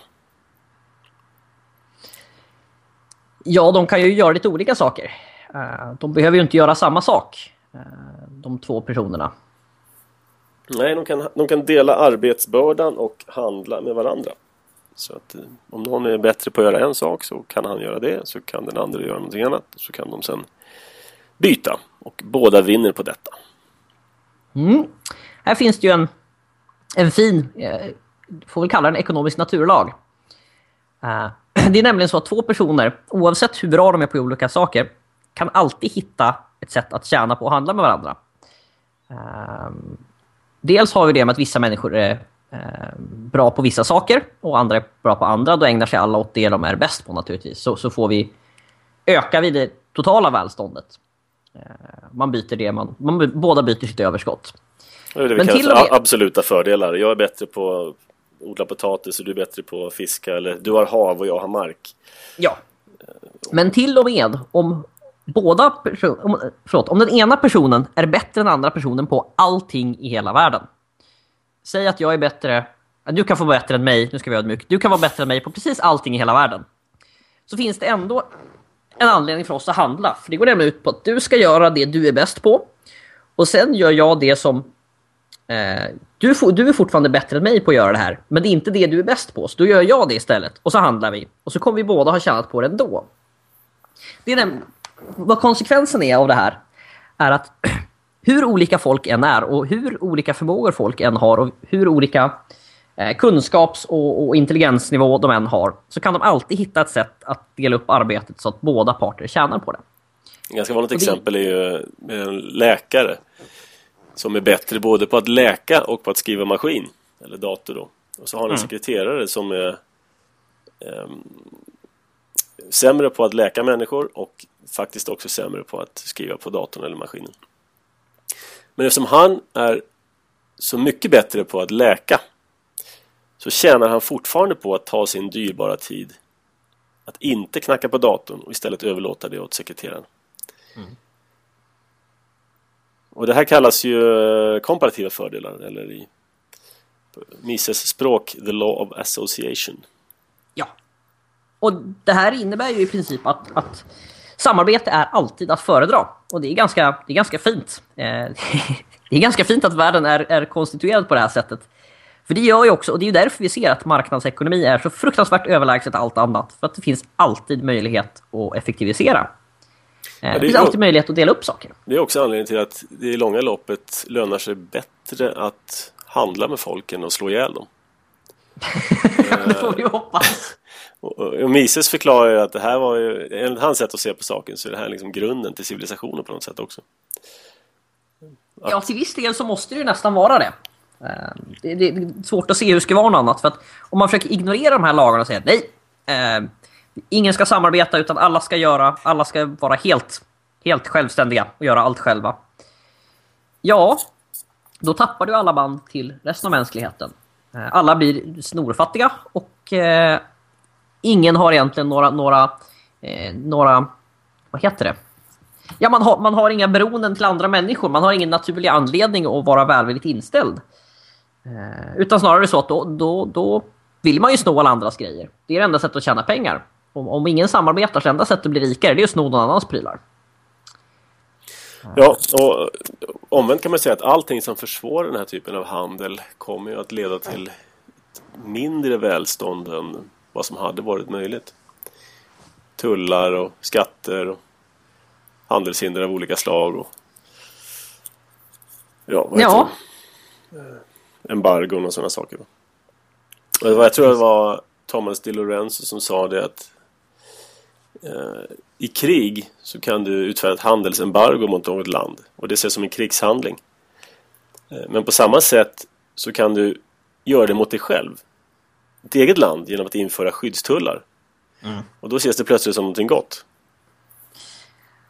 Ja, de kan ju göra lite olika saker. Eh, de behöver ju inte göra samma sak, eh, de två personerna. Nej, de kan, de kan dela arbetsbördan och handla med varandra. Så att eh, om någon är bättre på att göra en sak så kan han göra det. Så kan den andra göra någonting annat. Så kan de sen byta. Och båda vinner på detta. Mm. Här finns det ju en, en fin, eh, får väl kalla den ekonomisk naturlag. Eh, det är nämligen så att två personer, oavsett hur bra de är på olika saker, kan alltid hitta ett sätt att tjäna på att handla med varandra. Eh, dels har vi det med att vissa människor är bra på vissa saker och andra är bra på andra. Då ägnar sig alla åt det de är bäst på naturligtvis. Så, så får vi öka vi det totala välståndet. Uh, man byter det, man, man, båda byter sitt överskott. Det är det vi kallar för med... absoluta fördelar. Jag är bättre på odla potatis och du är bättre på att fiska eller du har hav och jag har mark. Ja. Men till och med om båda om, förlåt, om den ena personen är bättre än den andra personen på allting i hela världen. Säg att jag är bättre, du kan få vara bättre än mig, nu ska vi ödmjuk. Du kan vara bättre än mig på precis allting i hela världen. Så finns det ändå en anledning för oss att handla. För det går nämligen ut på att du ska göra det du är bäst på. Och sen gör jag det som eh, du, du är fortfarande bättre än mig på att göra det här, men det är inte det du är bäst på, så då gör jag det istället. Och så handlar vi. Och så kommer vi båda ha tjänat på det ändå. Det är den, vad konsekvensen är av det här är att hur olika folk än är och hur olika förmågor folk än har och hur olika eh, kunskaps- och, och, intelligensnivå de än har så kan de alltid hitta ett sätt att dela upp arbetet så att båda parter tjänar på det. Ett ganska vanligt det... exempel är ju en läkare som är bättre både på att läka och på att skriva maskin eller dator då. Och så har han en mm. sekreterare som är eh, sämre på att läka människor och faktiskt också sämre på att skriva på datorn eller maskinen. Men eftersom han är så mycket bättre på att läka så tjänar han fortfarande på att ta sin dyrbara tid att inte knacka på datorn och istället överlåta det åt sekreteraren. Mm. Och det här kallas ju eh, komparativa fördelar eller i Mises språk The Law of Association. Ja. Och det här innebär ju i princip att, att samarbete är alltid att föredra. Och det är ganska, det är ganska fint. Eh, det är ganska fint att världen är, är konstituerad på det här sättet. För det gör ju också, och det är därför vi ser att marknadsekonomi är så fruktansvärt överlägset allt annat. För att det finns alltid möjlighet att effektivisera. Ja, det finns alltid möjlighet att dela upp saker. Det är också anledningen till att det i långa loppet lönar sig bättre att handla med folk än att slå ihjäl dem. det får vi hoppas och, Mises förklarar ju att det här var ju, enligt hans sätt att se på saken så är det här liksom grunden till civilisationen på något sätt också. Att... Ja, till viss del så måste det ju nästan vara eh, det. Det, är svårt att se hur det ska vara något annat. För att om man försöker ignorera de här lagarna och säga nej, eh, ingen ska samarbeta utan alla ska göra, alla ska vara helt, helt självständiga och göra allt själva. Ja, då tappar du alla band till resten av mänskligheten. Eh, alla blir snorfattiga och eh, ingen har egentligen några, några, eh, några, vad heter det? Ja, man har, man har inga beroenden till andra människor. Man har ingen naturlig anledning att vara välvilligt inställd. Eh, utan snarare så att då, då, då vill man ju sno alla andras grejer. Det är det enda sättet att tjäna pengar. Om, om ingen samarbetar så enda sättet att bli rikare det är att sno någon annans prylar. Ja, och omvänt kan man säga att allting som försvårar den här typen av handel kommer ju att leda till mindre välstånd än vad som hade varit möjligt. Tullar och skatter och handelshinder av olika slag. Och, ja, vad ja. Embargon och sådana saker. Och jag tror det var Thomas Di Lorenzo som sa det att eh, i krig så kan du utfärda ett handelsembargo mot något land och det ses som en krigshandling. Eh, men på samma sätt så kan du göra det mot dig själv. Ditt eget land genom att införa skyddstullar. Mm. Och då ses det plötsligt som någonting gott.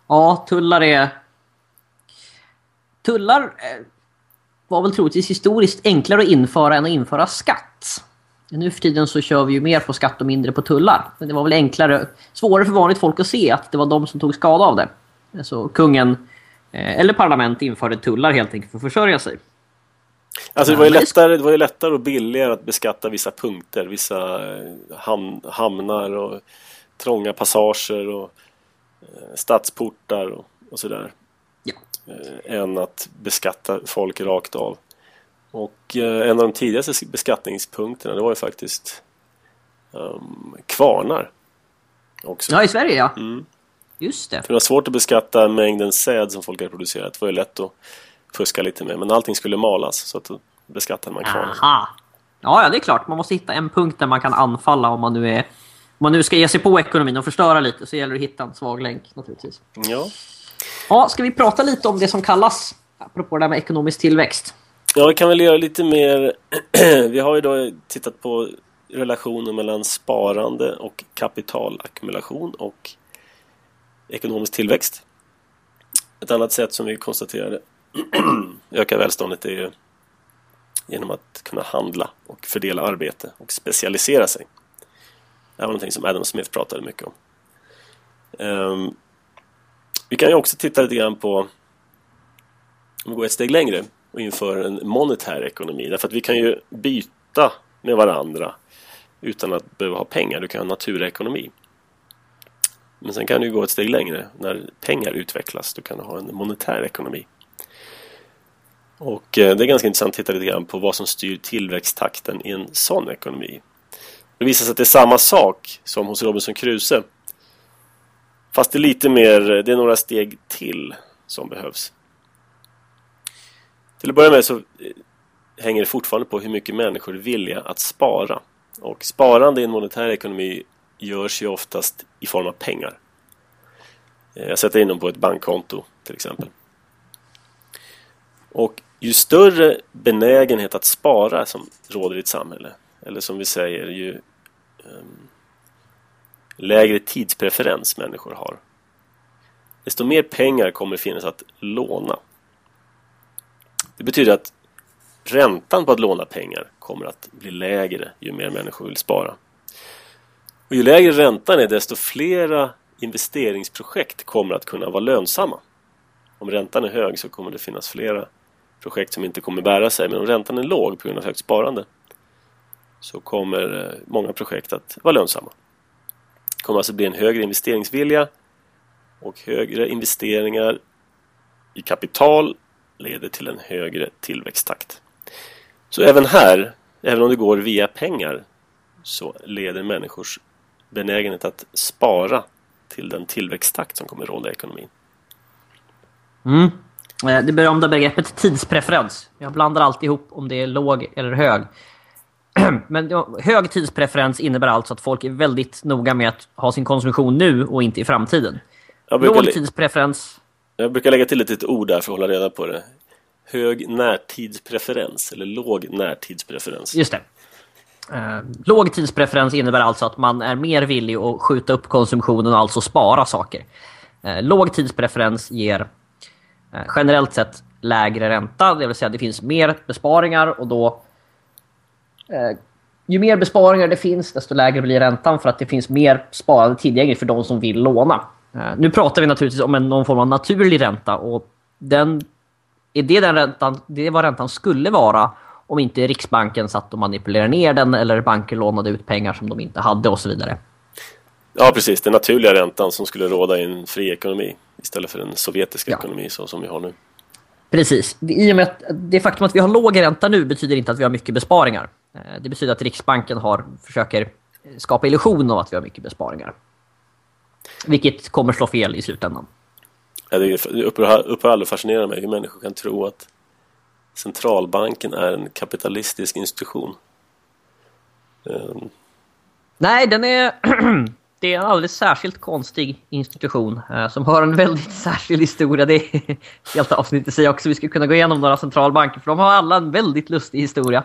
Ja, tullar är... Tullar eh, var väl troligtvis historiskt enklare att införa än att införa skatt. Nu för tiden så kör vi ju mer på skatt och mindre på tullar. Men det var väl enklare, svårare för vanligt folk att se att det var de som tog skada av det. Alltså kungen eh, eller parlament införde tullar helt enkelt för att försörja sig. Alltså det var, ju lättare, det var ju lättare och billigare att beskatta vissa punkter, vissa eh, ham hamnar och trånga passager och eh, stadsportar och, och sådär. Ja. Än att beskatta folk rakt av. Och eh, en av de tidigaste beskattningspunkterna det var ju faktiskt um, kvarnar. Också. Ja, i Sverige ja. Mm. Just det. För det var svårt att beskatta mängden säd som folk hade producerat. Det var ju lätt att fuska lite med. Men allting skulle malas så att då beskattade man kvarnar. Aha. Ja, ja, det är klart. Man måste hitta en punkt där man kan anfalla om man nu är om man nu ska ge sig på ekonomin och förstöra lite så gäller det att hitta en svag länk naturligtvis. Ja. Ja, ska vi prata lite om det som kallas, apropå det här med ekonomisk tillväxt? Ja, vi kan väl göra lite mer. vi har ju då tittat på relationen mellan sparande och kapitalackumulation och ekonomisk tillväxt. Ett annat sätt som vi konstaterade Öka välståndet är ju genom att kunna handla och fördela arbete och specialisera sig. Det var någonting som Adam Smith pratade mycket om. Um, vi kan ju också titta lite grann på om vi går ett steg längre och inför en monetär ekonomi. Därför att vi kan ju byta med varandra utan att behöva ha pengar. Du kan ha naturekonomi. Men sen kan du gå ett steg längre. När pengar utvecklas då kan du ha en monetär ekonomi. Och eh, det är ganska intressant att titta lite grann på vad som styr tillväxttakten i en sån ekonomi. Det visar sig att det är samma sak som hos Robinson Crusoe. Fast det är lite mer, det är några steg till som behövs. Till att börja med så eh, hänger det fortfarande på hur mycket människor är villiga att spara. Och sparande i en monetär ekonomi görs ju oftast i form av pengar. Eh, jag sätter in dem på ett bankkonto till exempel. Och ju större benägenhet att spara som råder i ett samhälle, eller som vi säger, ju um, lägre tidspreferens människor har, desto mer pengar kommer det finnas att låna. Det betyder att räntan på att låna pengar kommer att bli lägre ju mer människor vill spara. Och ju lägre räntan är desto flera investeringsprojekt kommer att kunna vara lönsamma. Om räntan är hög så kommer det finnas flera projekt som inte kommer bära sig men om räntan är låg på grund av högt sparande så kommer eh, många projekt att vara lönsamma. Det kommer alltså bli en högre investeringsvilja och högre investeringar i kapital leder till en högre tillväxttakt. Så även här, även om det går via pengar, så leder människors benägenhet att spara till den tillväxttakt som kommer råda i ekonomin. Mm. Eh, det berömda begreppet tidspreferens. Jag blandar alltid ihop om det är låg eller hög. Men hög tidspreferens innebär alltså att folk är väldigt noga med att ha sin konsumtion nu och inte i framtiden. Låg tidspreferens jag brukar lägga till ett litet ord där för att hålla reda på det. hög närtidspreferens eller låg närtidspreferens. Just det. Eh, låg tidspreferens innebär alltså att man är mer villig att skjuta upp konsumtionen och alltså spara saker. Eh, låg tidspreferens ger Eh, generellt sett lägre ränta, det vill säga det finns mer besparingar och då eh, ju mer besparingar det finns desto lägre blir räntan för att det finns mer sparande tillgängligt för de som vill låna. Eh, nu pratar vi naturligtvis om en, någon form av naturlig ränta och den är det den räntan, det är vad räntan skulle vara om inte Riksbanken satt och manipulerade ner den eller banker lånade ut pengar som de inte hade och så vidare. Ja, precis. Den naturliga räntan som skulle råda i en fri ekonomi istället för en sovjetisk Ja. ekonomi så som vi har nu. Precis. I och med att det faktum att vi har låg ränta nu betyder inte att vi har mycket besparingar. Eh, Det betyder att Riksbanken har, försöker skapa illusion av att vi har mycket besparingar. Vilket kommer slå fel i slutändan. Ja, Det upphör upphör aldrig att fascinera mig hur människor kan tro att centralbanken är en kapitalistisk institution. Ehm, Nej, den är... det är en alldeles särskilt konstig institution eh, som har en väldigt särskild historia. Det är helt avsnitt i sig också. Vi skulle kunna gå igenom några centralbanker för de har alla en väldigt lustig historia.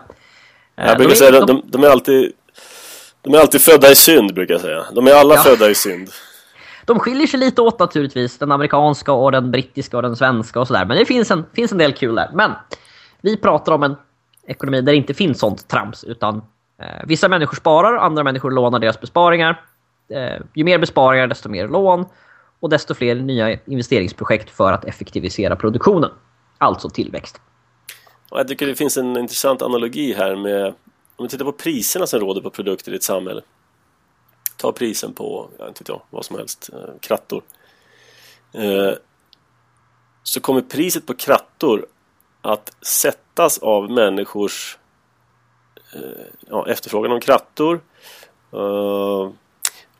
Eh, Jag de brukar är- säga att de, de är alltid de är alltid födda i synd, brukar jag säga. De är alla Ja. födda i synd. De skiljer sig lite åt naturligtvis, den amerikanska och den brittiska och den svenska och sådär. Men det finns en, finns en del kul där. Men vi pratar om en ekonomi där det inte finns sånt trams. Utan eh, vissa människor sparar, andra människor lånar deras besparingar. Eh, ju mer besparingar, desto mer lån. Och desto fler nya investeringsprojekt för att effektivisera produktionen. Alltså tillväxt. Och jag tycker det finns en intressant analogi här med om vi tittar på priserna som råder på produkter i ett samhälle. Ta prisen på, jag vet inte jag, vad som helst, eh, krattor. Eh, så kommer priset på krattor att sättas av människors eh, ja, efterfrågan om krattor. eh,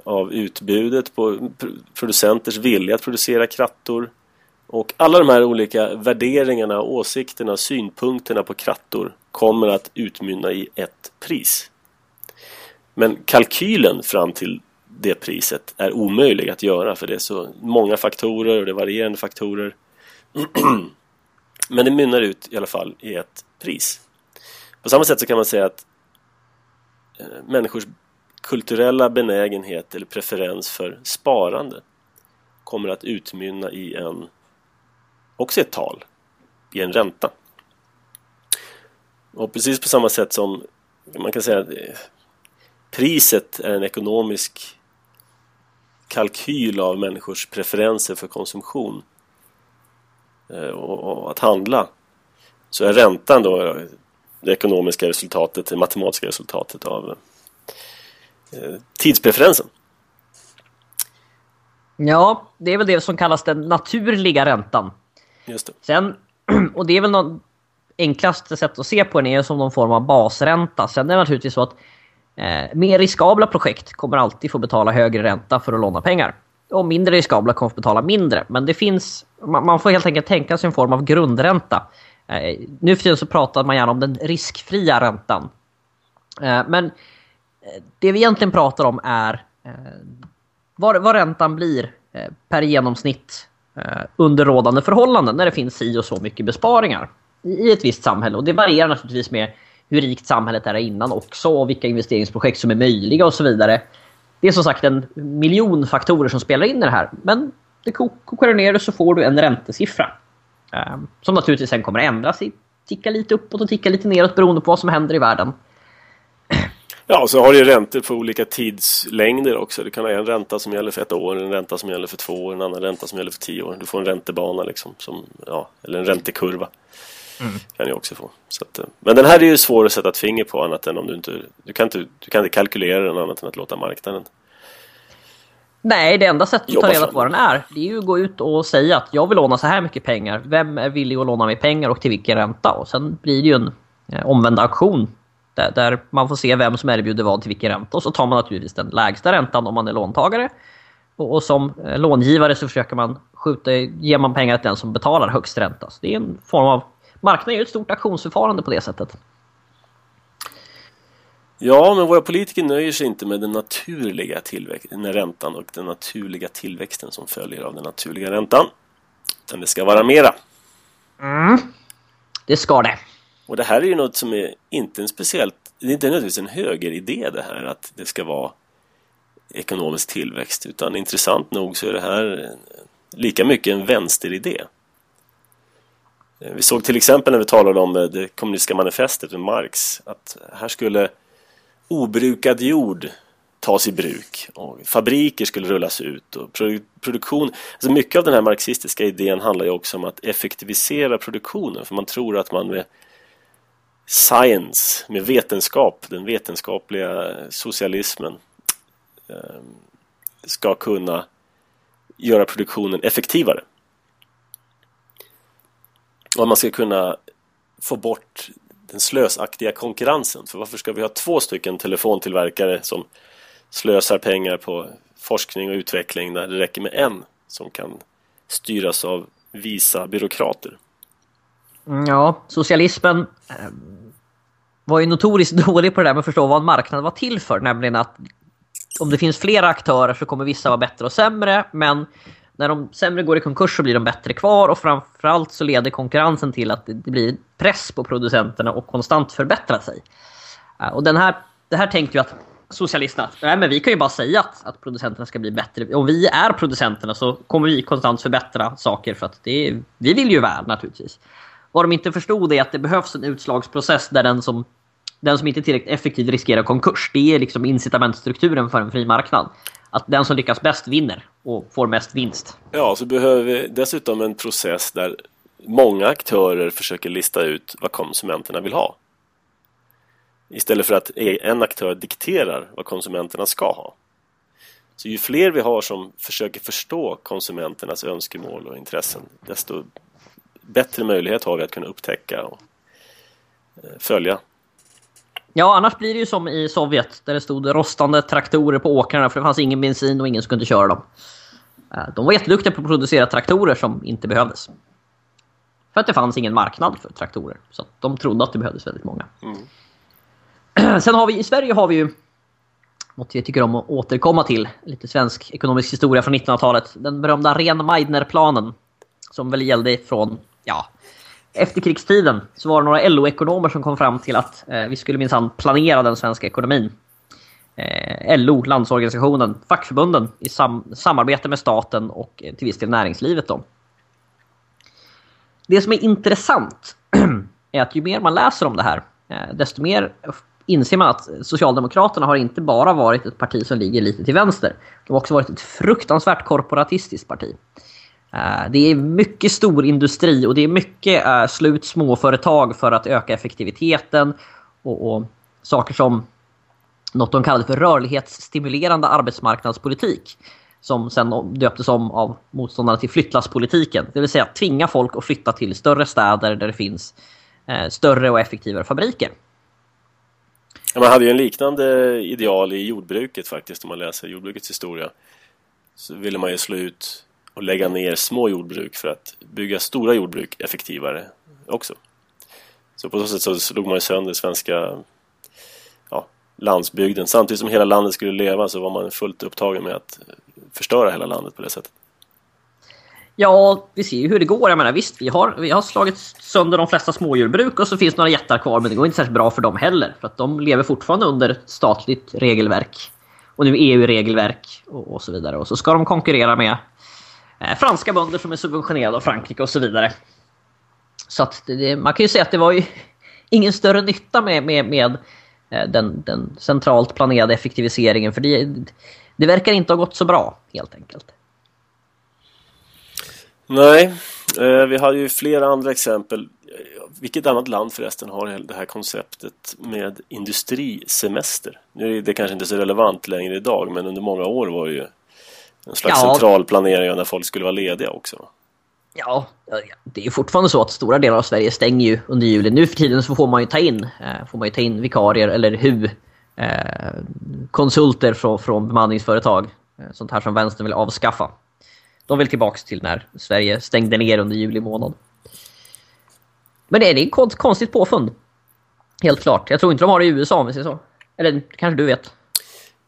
av utbudet på producenters vilja att producera krattor. Och alla de här olika värderingarna, åsikterna, synpunkterna på krattor kommer att utmynna i ett pris. Men kalkylen fram till det priset är omöjlig att göra för det är så många faktorer och det är varierande faktorer. Men det mynnar ut i alla fall i ett pris. På samma sätt så kan man säga att eh, människors kulturella benägenhet eller preferens för sparande kommer att utmynna i en också ett tal i en ränta. Och precis på samma sätt som man kan säga att eh, priset är en ekonomisk kalkyl av människors preferenser för konsumtion eh, och, att handla så är räntan då det ekonomiska resultatet, det matematiska resultatet av tidspreferensen. Ja, det är väl det som kallas den naturliga räntan. Just det. Sen, och det är väl något enklaste sätt att se på den är som någon form av basränta. Sen är det naturligtvis så att eh, mer riskabla projekt kommer alltid få betala högre ränta för att låna pengar. Och mindre riskabla kommer få betala mindre. Men det finns, man, man får helt enkelt tänka sig en form av grundränta. Eh, nu för tiden så pratar man gärna om den riskfria räntan. Eh, men eh, Eh, det vi egentligen pratar om är eh, vad, vad räntan blir eh, per genomsnitt eh, under rådande förhållanden när det finns si och så mycket besparingar i, ett visst samhälle. Och det varierar naturligtvis med hur rikt samhället är innan också och vilka investeringsprojekt som är möjliga och så vidare. Det är som sagt en miljon faktorer som spelar in i det här. Men det kokar du ner det så får du en räntesiffra. Eh, som naturligtvis sen kommer att ändras, i- ticka lite uppåt och ticka lite neråt beroende på vad som händer i världen. Ja, och så har du räntor på olika tidslängder också. Du kan ha en ränta som gäller för ett år, en ränta som gäller för två år, en annan ränta som gäller för tio år. Du får en räntebana liksom, som, ja, eller en räntekurva. Kan du också få. Så att, eh, men den här är ju svår att sätta ett finger på annat än om du inte... Du kan inte, du kan inte kalkylera den annat än att låta marknaden. Nej, det enda sättet att ta reda på vad den är, det är ju att gå ut och säga att jag vill låna så här mycket pengar. Vem är villig att låna mig pengar och till vilken ränta? Och sen blir det ju en eh, omvänd auktion. Där, där man får se vem som erbjuder vad till vilken ränta. Och så tar man naturligtvis den lägsta räntan om man är låntagare. Och, och som eh, långivare så försöker man skjuta, ger man pengar till den som betalar högst ränta. Så det är en form av... Marknaden är ju ett stort auktionsförfarande på det sättet. Ja, men våra politiker nöjer sig inte med den naturliga tillväxten, räntan och den naturliga tillväxten som följer av den naturliga räntan. Utan det ska vara mera. det ska det. Och det här är ju något som är inte en speciellt, det är inte nödvändigtvis en högeridé det här att det ska vara ekonomisk tillväxt utan intressant nog så är det här lika mycket en vänsteridé. Vi såg till exempel när vi talade om eh, det kommunistiska manifestet med Marx att här skulle obrukad jord tas i bruk och fabriker skulle rullas ut och produktion. Alltså mycket av den här marxistiska idén handlar ju också om att effektivisera produktionen för man tror att man med science, med vetenskap, den vetenskapliga socialismen ehm, ska kunna göra produktionen effektivare. Och man ska kunna få bort den slösaktiga konkurrensen. För varför ska vi ha två stycken telefontillverkare som slösar pengar på forskning och utveckling när det räcker med en som kan styras av visa byråkrater? Mm, ja, socialismen eh, var ju notoriskt dålig på det där med att förstå vad en marknad var till för. Nämligen att om det finns flera aktörer så kommer vissa vara bättre och sämre. Men när de sämre går i konkurs så blir de bättre kvar och framförallt så leder konkurrensen till att det blir press på producenterna och konstant förbättra sig. Eh, och den här, det här tänkte ju att socialisterna, nej men vi kan ju bara säga att, att producenterna ska bli bättre. Om vi är producenterna så kommer vi konstant förbättra saker för att det är, vi vill ju väl naturligtvis. Vad de inte förstod är att det behövs en utslagsprocess där den som, den som inte är tillräckligt effektiv riskerar konkurs. Det är liksom incitamentstrukturen för en fri marknad. Att den som lyckas bäst vinner och får mest vinst. Ja, så behöver vi dessutom en process där många aktörer försöker lista ut vad konsumenterna vill ha. Istället för att e- en aktör dikterar vad konsumenterna ska ha. Så ju fler vi har som försöker förstå konsumenternas önskemål och intressen desto bättre möjlighet har vi att kunna upptäcka och eh, följa. Ja, annars blir det ju som i Sovjet där det stod rostande traktorer på åkrarna för det fanns ingen bensin och ingen skulle inte köra dem. Eh, de var jätteduktiga på att producera traktorer som inte behövdes. För att det fanns ingen marknad för traktorer. Så de trodde att det behövdes väldigt många. Mm. Sen har vi i Sverige har vi ju något jag tycker om att återkomma till. Lite svensk ekonomisk historia från 1900-talet. Den berömda Rehn-Meidner-planen. Som väl gällde från ja, efterkrigstiden så var det några LO-ekonomer som kom fram till att eh, vi skulle minsann planera den svenska ekonomin. Eh, LO, Landsorganisationen, fackförbunden i sam samarbete med staten och eh, till viss del näringslivet. Då. Det som är intressant är att ju mer man läser om det här, eh, desto mer inser man att Socialdemokraterna har inte bara varit ett parti som ligger lite till vänster. De har också varit ett fruktansvärt korporatistiskt parti. Eh, det är mycket stor industri och det är mycket uh, slut småföretag för att öka effektiviteten och, och, saker som något de kallade för rörlighetsstimulerande arbetsmarknadspolitik som sen döptes om av motståndarna till flyttlasspolitiken. Det vill säga tvinga folk att flytta till större städer där det finns uh, större och effektivare fabriker. Man hade ju en liknande ideal i jordbruket faktiskt om man läser jordbrukets historia. Så ville man ju slå ut och lägga ner små jordbruk för att bygga stora jordbruk effektivare också. Så på så sätt så slog man ju sönder svenska ja, landsbygden. Samtidigt som hela landet skulle leva så var man fullt upptagen med att förstöra hela landet på det sättet. Ja, vi ser ju hur det går. Jag menar visst, vi har, vi har slagit sönder de flesta småjordbruk och så finns några jättar kvar men det går inte särskilt bra för dem heller. För att de lever fortfarande under statligt regelverk. Och nu EU-regelverk och, och så vidare. Och så ska de konkurrera med Eh, franska bönder som är subventionerade av Frankrike och så vidare. Så att det, man kan ju säga att det var ju ingen större nytta med, med, med eh, den, den, centralt planerade effektiviseringen. För det, det verkar inte ha gått så bra helt enkelt. Nej, eh, vi har ju flera andra exempel. Vilket annat land förresten har det här konceptet med industrisemester? Nu är det kanske inte så relevant längre idag men under många år var det ju en slags ja. central planering när folk skulle vara lediga också. Ja, det är fortfarande så att stora delar av Sverige stänger ju under juli. Nu för tiden så får man ju ta in, eh, får man ta in vikarier eller HU eh, konsulter från, från bemanningsföretag. Eh, sånt här som vänstern vill avskaffa. De vill tillbaka till när Sverige stängde ner under juli månad. Men det är ett konstigt påfund. Helt klart. Jag tror inte de har det i USA om vi säger så. Eller kanske du vet?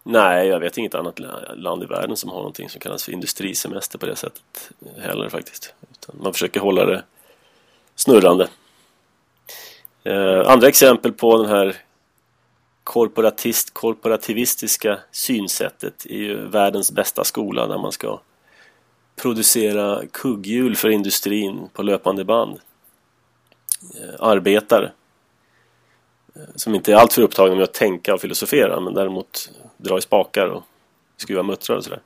Nej, jag vet inget annat land i världen som har någonting som kallas för industrisemester på det sättet heller faktiskt. Utan man försöker hålla det snurrande. Eh, andra exempel på den här korporatist, korporativistiska synsättet är ju världens bästa skola där man ska producera kugghjul för industrin på löpande band. Eh, arbetare Eh, som inte är alltför upptagna med att tänka och filosofera men däremot dra i spakar och skruva muttrar och sådär.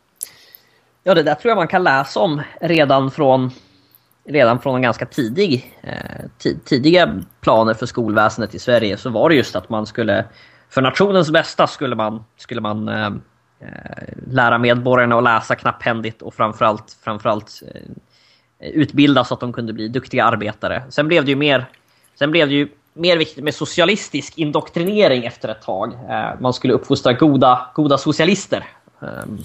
Ja, det där tror jag man kan läsa om redan från redan från en ganska tidig eh, tidiga planer för skolväsendet i Sverige så var det just att man skulle för nationens bästa skulle man, skulle man eh, eh, lära medborgarna att läsa knapphändigt och framförallt, framförallt eh, utbilda så att de kunde bli duktiga arbetare. Sen blev det ju mer, sen blev det ju mer viktigt med socialistisk indoktrinering efter ett tag. Eh, man skulle uppfostra goda, goda socialister. Ehm,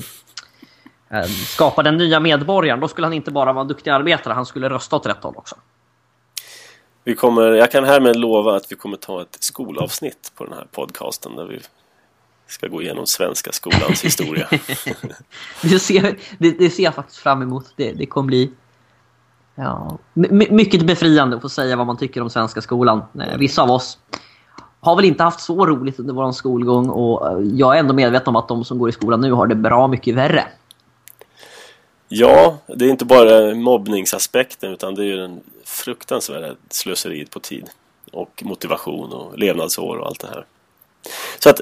eh, skapa den nya medborgaren. Då skulle han inte bara vara en duktig arbetare, han skulle rösta åt rätt håll också. Vi kommer, jag kan härmed lova att vi kommer ta ett skolavsnitt på den här podcasten där vi ska gå igenom svenska skolans historia. det, ser, det, det, ser jag faktiskt fram emot. Det, det kommer bli ja, mycket befriande att få säga vad man tycker om svenska skolan. Eh, vissa av oss har väl inte haft så roligt under vår skolgång och eh, jag är ändå medveten om att de som går i skolan nu har det bra mycket värre. Ja, det är inte bara mobbningsaspekten utan det är ju den fruktansvärda slöseriet på tid och motivation och levnadsår och allt det här. Så att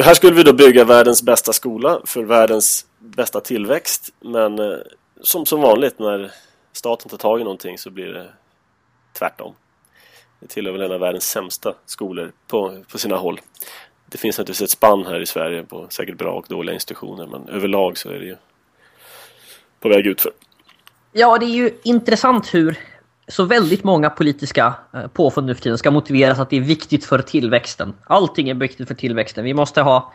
här skulle vi då bygga världens bästa skola för världens bästa tillväxt men eh, som, som vanligt när staten tar tag i någonting så blir det tvärtom. Det tillhör väl en av världens sämsta skolor på, på sina håll. Det finns naturligtvis ett spann här i Sverige på säkert bra och dåliga institutioner men överlag så är det ju på väg utför. Ja, det är ju intressant hur så väldigt många politiska eh, påfund nu för tiden ska motiveras att det är viktigt för tillväxten. Allting är viktigt för tillväxten. Vi måste ha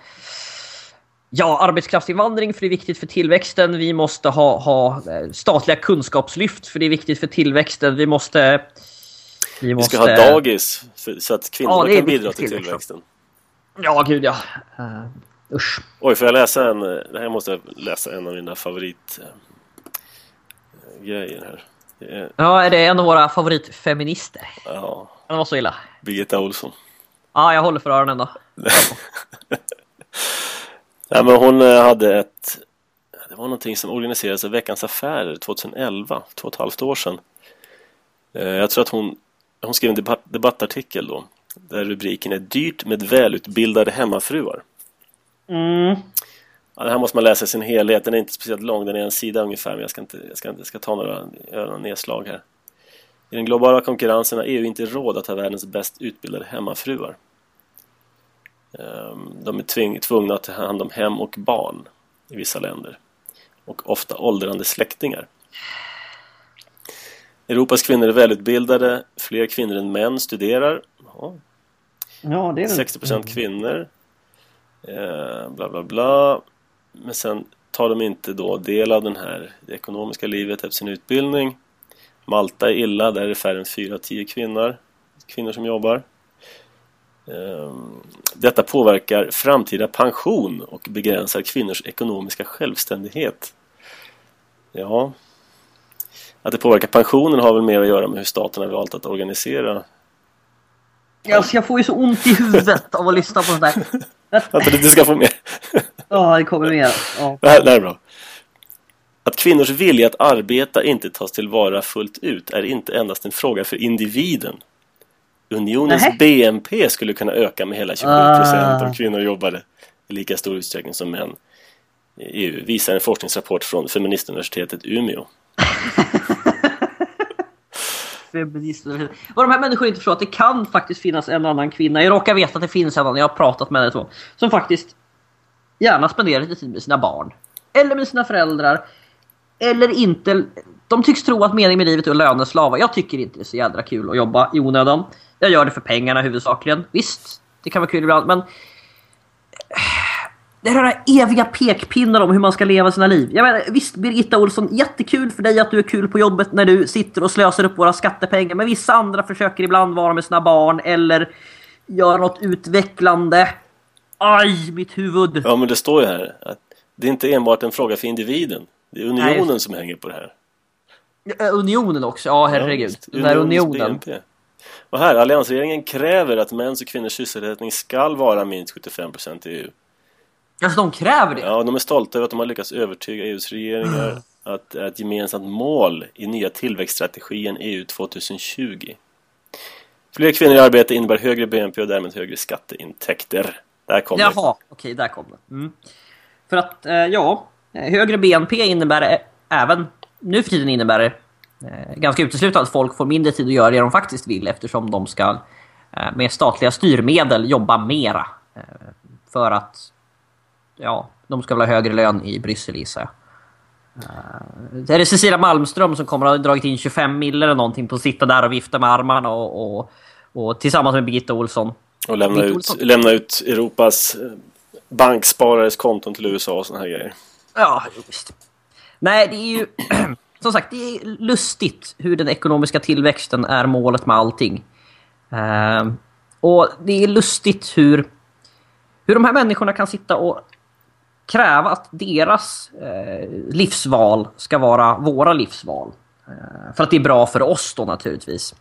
ja, arbetskraftsinvandring för det är viktigt för tillväxten. Vi måste ha, ha eh, statliga kunskapslyft för det är viktigt för tillväxten. Vi måste... Vi, måste... vi ska ha dagis för, så att kvinnor ja, kan bidra till tillväxten. Ja, gud ja. Uh, usch. Oj, får jag läsa en... Det här måste jag läsa en av mina favorit grejer här. Är... Ja, är det en av våra favoritfeminister? Ja. Den var så illa. Birgitta Olsson. Ja, jag håller för öronen då. Nej, men hon eh, hade ett... Det var någonting som organiserades av Veckans Affärer 2011, två och ett halvt år sedan. Eh, jag tror att hon, hon skrev en debatt, debattartikel då. Där rubriken är Dyrt med välutbildade hemmafruar. Mm. Ja, den här måste man läsa i sin helhet. Den är inte speciellt lång, den är en sida ungefär. Men jag ska, inte, jag ska, jag ska ta några, några nedslag här. I den globala konkurrensen har EU inte råd att ha världens bäst utbildade hemmafruar. Ehm, de är tving, tvungna att ta hand om hem och barn i vissa länder. Och ofta åldrande släktingar. Europas kvinnor är välutbildade. Fler kvinnor än män studerar. Ja. Ja, det är 60% kvinnor. Eh, bla bla bla. Men sen tar de inte då del av den här, det ekonomiska livet efter sin utbildning. Malta är illa, där är det färre än 4-10 kvinnor, kvinnor som jobbar. Ehm, detta påverkar framtida pension och begränsar kvinnors ekonomiska självständighet. Ja, att det påverkar pensionen har väl mer att göra med hur staten har valt att organisera Alltså jag får ju så ont i huvudet av att lyssna på sånt där. Att du ska få mer. Ja, det kommer mer. Ja. Det, här, det här är bra. Att kvinnors vilja att arbeta inte tas tillvara fullt ut är inte endast en fråga för individen. Unionens Nähe. BNP skulle kunna öka med hela 27 procent om kvinnor jobbade i lika stor utsträckning som män. I EU visar en forskningsrapport från Feministuniversitetet Umeå. feminister. Vad de här människorna inte förstår att det kan faktiskt finnas en annan kvinna. Jag råkar veta att det finns en annan, jag har pratat med henne två. Som faktiskt gärna spenderar lite tid med sina barn. Eller med sina föräldrar. Eller inte. De tycks tro att meningen med livet är att löneslava. Jag tycker inte det är så jädra kul att jobba i onödan. Jag gör det för pengarna huvudsakligen. Visst, det kan vara kul ibland men det är här eviga pekpinnar om hur man ska leva sina liv. Jag menar, visst, Birgitta Olsson, jättekul för dig att du är kul på jobbet när du sitter och slösar upp våra skattepengar. Men vissa andra försöker ibland vara med sina barn eller göra något utvecklande. Aj, mitt huvud! Ja, men det står ju här att det är inte enbart en fråga för individen. Det är unionen Nej. som hänger på det här. Unionen också, ja herregud. Ja, där unionen. BNP. Och här, alliansregeringen kräver att mäns och kvinnors sysselsättning skall vara minst 75% i EU. Alltså de kräver det? Ja, de är stolta över att de har lyckats övertyga EUs regeringar mm. att det är ett gemensamt mål i nya tillväxtstrategin EU 2020. Fler kvinnor i arbete innebär högre BNP och därmed högre skatteintäkter. Där kom Jaha, det. Jaha, okej, där kom det. Mm. För att, eh, ja, högre BNP innebär även, nu för tiden innebär det eh, ganska uteslutet att folk får mindre tid att göra det de faktiskt vill eftersom de ska eh, med statliga styrmedel jobba mera. Eh, för att, ja, de ska väl ha högre lön i Bryssel gissar jag. Det är det Cecilia Malmström som kommer att ha dragit in 25 mil eller någonting på att sitta där och vifta med armarna och, och, och tillsammans med Birgitta Olsson. Och lämna, ut, Olsson. lämna ut Europas eh, banksparares konton till USA och såna här grejer. Ja, visst. Nej, det är ju... som sagt, det är lustigt hur den ekonomiska tillväxten är målet med allting. Uh, och det är lustigt hur, hur de här människorna kan sitta och kräva att deras eh, livsval ska vara våra livsval. Eh, för att det är bra för oss då naturligtvis.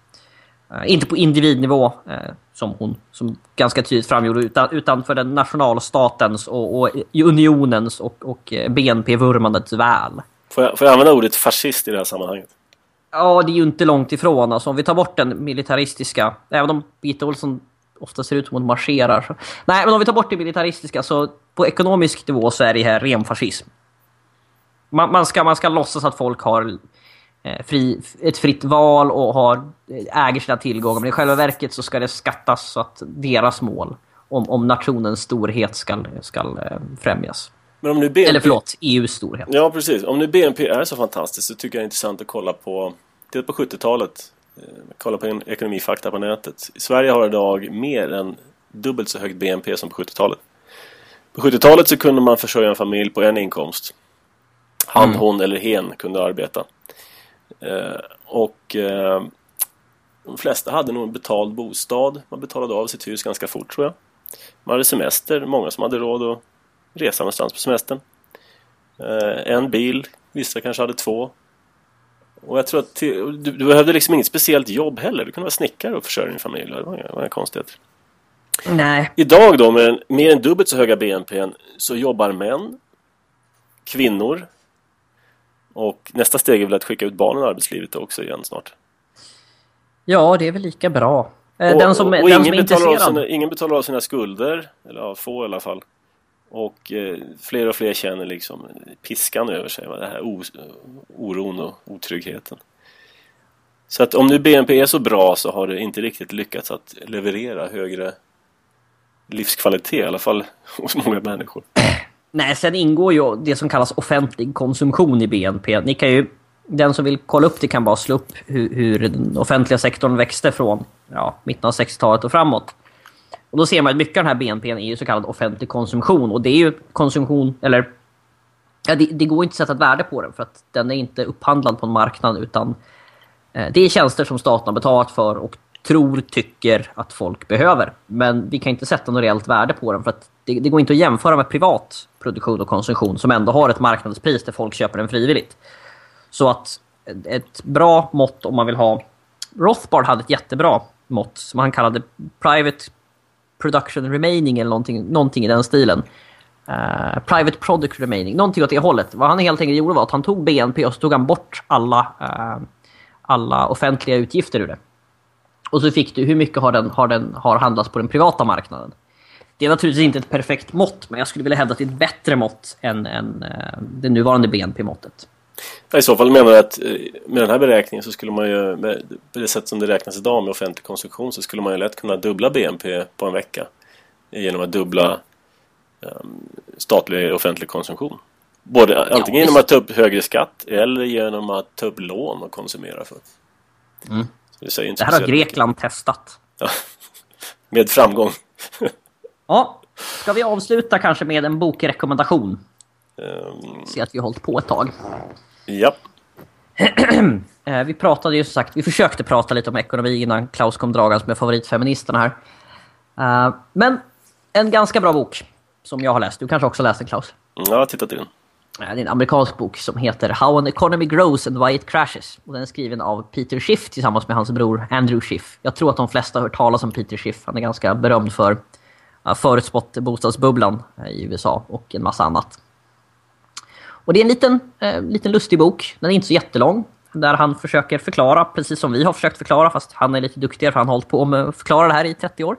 Eh, inte på individnivå, eh, som hon som ganska tydligt framgjorde, utan, utan för den nationalstatens och, och unionens och, och eh, BNP-vurmandets väl. Får jag, får jag använda ordet fascist i det här sammanhanget? Ja, det är ju inte långt ifrån. Alltså, om vi tar bort den militaristiska, även om Birgitta Olsson ofta ser ut som hon marscherar. Så. Nej, men om vi tar bort det militaristiska så på ekonomisk nivå så är det här ren fascism. Man, man, ska, man ska låtsas att folk har eh, fri, ett fritt val och har, eh, äger sina tillgångar. Men i själva verket så ska det skattas så att deras mål om, om nationens storhet ska, ska eh, främjas. Men om nu BNP... Eller förlåt, EUs storhet. Ja, precis. Om nu BNP är så fantastiskt så tycker jag det är intressant att kolla på... Titta på 70-talet. Eh, kolla på en ekonomifakta på nätet. Sverige har idag mer än dubbelt så högt BNP som på 70-talet. På 70-talet så kunde man försörja en familj på en inkomst. Han, mm. hon eller hen kunde arbeta. Eh, och eh, de flesta hade nog en betald bostad. Man betalade av sitt hus ganska fort tror jag. Man hade semester, många som hade råd att resa någonstans på semestern. Eh, en bil, vissa kanske hade två. Och jag tror att du, du behövde liksom inget speciellt jobb heller. Du kunde vara snickare och försörja din familj. Det var inga, inga konstigheter. Nej. Idag då med mer än dubbelt så höga BNP så jobbar män, kvinnor och nästa steg är väl att skicka ut barnen i arbetslivet också igen snart. Ja, det är väl lika bra. Eh, och, den som, och, och den ingen, som betalar sina, ingen betalar av sina skulder, eller ja, få i alla fall. Och eh, fler och fler känner liksom piskan över sig, va? här oron och otryggheten. Så att om nu BNP är så bra så har det inte riktigt lyckats att leverera högre livskvalitet i alla fall hos många människor. Nej, sen ingår ju det som kallas offentlig konsumtion i BNP. Ni kan ju, den som vill kolla upp det kan bara slå upp hur, hur den offentliga sektorn växte från ja, mitten av 60-talet och framåt. Och då ser man att mycket av den här BNP är ju så kallad offentlig konsumtion. Och det är ju konsumtion, eller... Ja, det, det går inte att sätta ett värde på den för att den är inte upphandlad på en marknad utan eh, det är tjänster som staten har betalat för och tror, tycker att folk behöver. Men vi kan inte sätta något reellt värde på den för att det, det, går inte att jämföra med privat produktion och konsumtion som ändå har ett marknadspris där folk köper den frivilligt. Så att ett bra mått om man vill ha... Rothbard hade ett jättebra mått som han kallade Private Production Remaining eller någonting, någonting i den stilen. Uh, private Product Remaining, någonting åt det hållet. Vad han helt enkelt gjorde var att han tog BNP och så tog han bort alla, uh, alla offentliga utgifter ur det. Och så fick du hur mycket har, den, har, den, har handlats på den privata marknaden. Det är naturligtvis inte ett perfekt mått, men jag skulle vilja hävda att det är ett bättre mått än, än uh, det nuvarande BNP-måttet. I så fall menar jag att eh, med den här beräkningen så skulle man ju, med det sätt som det räknas idag med offentlig konsumtion så skulle man ju lätt kunna dubbla BNP på en vecka genom att dubbla um, statlig offentlig konsumtion. Både antingen ja, genom att ta upp högre skatt eller genom att ta upp lån och konsumera för. Mm. Det, det, här har Grekland mycket. testat. Ja, med framgång. ja, ska vi avsluta kanske med en bokrekommendation? Um, Se att vi har hållit på ett tag. Ja. Eh, vi pratade ju som sagt, vi försökte prata lite om ekonomi innan Klaus kom dragandes med favoritfeministerna här. Uh, men en ganska bra bok som jag har läst. Du kanske också läst den Klaus? Ja, jag har tittat i den. Det är en amerikansk bok som heter How an Economy Grows and Why It Crashes. Och den är skriven av Peter Schiff tillsammans med hans bror Andrew Schiff. Jag tror att de flesta har hört talas om Peter Schiff. Han är ganska berömd för uh, förutspått bostadsbubblan i USA och en massa annat. Och det är en liten, eh, liten lustig bok. Den är inte så jättelång. Där han försöker förklara, precis som vi har försökt förklara, fast han är lite duktigare för han har hållit på med att förklara det här i 30 år.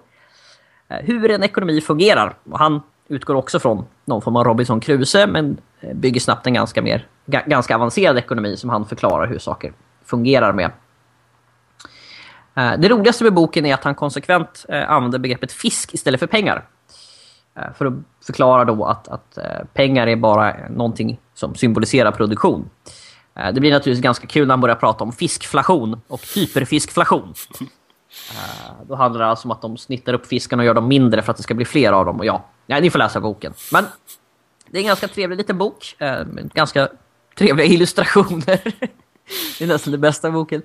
Eh, hur en ekonomi fungerar. Och han utgår också från någon form av Robinson Crusoe men eh, bygger snabbt en ganska, mer, ganska avancerad ekonomi som han förklarar hur saker fungerar med. Eh, det roligaste med boken är att han konsekvent använder begreppet fisk istället för pengar. Eh, för att förklara då att, att eh, pengar är bara någonting som symboliserar produktion. Eh, det blir naturligtvis ganska kul när han börjar prata om fiskflation och hyperfiskflation. Då handlar det alltså om att de snittar upp fiskarna och gör dem mindre för att det ska bli fler av dem. Och ja, ni får läsa boken. Men det är en ganska trevlig liten bok. Ganska trevliga illustrationer. det är nästan det bästa boken.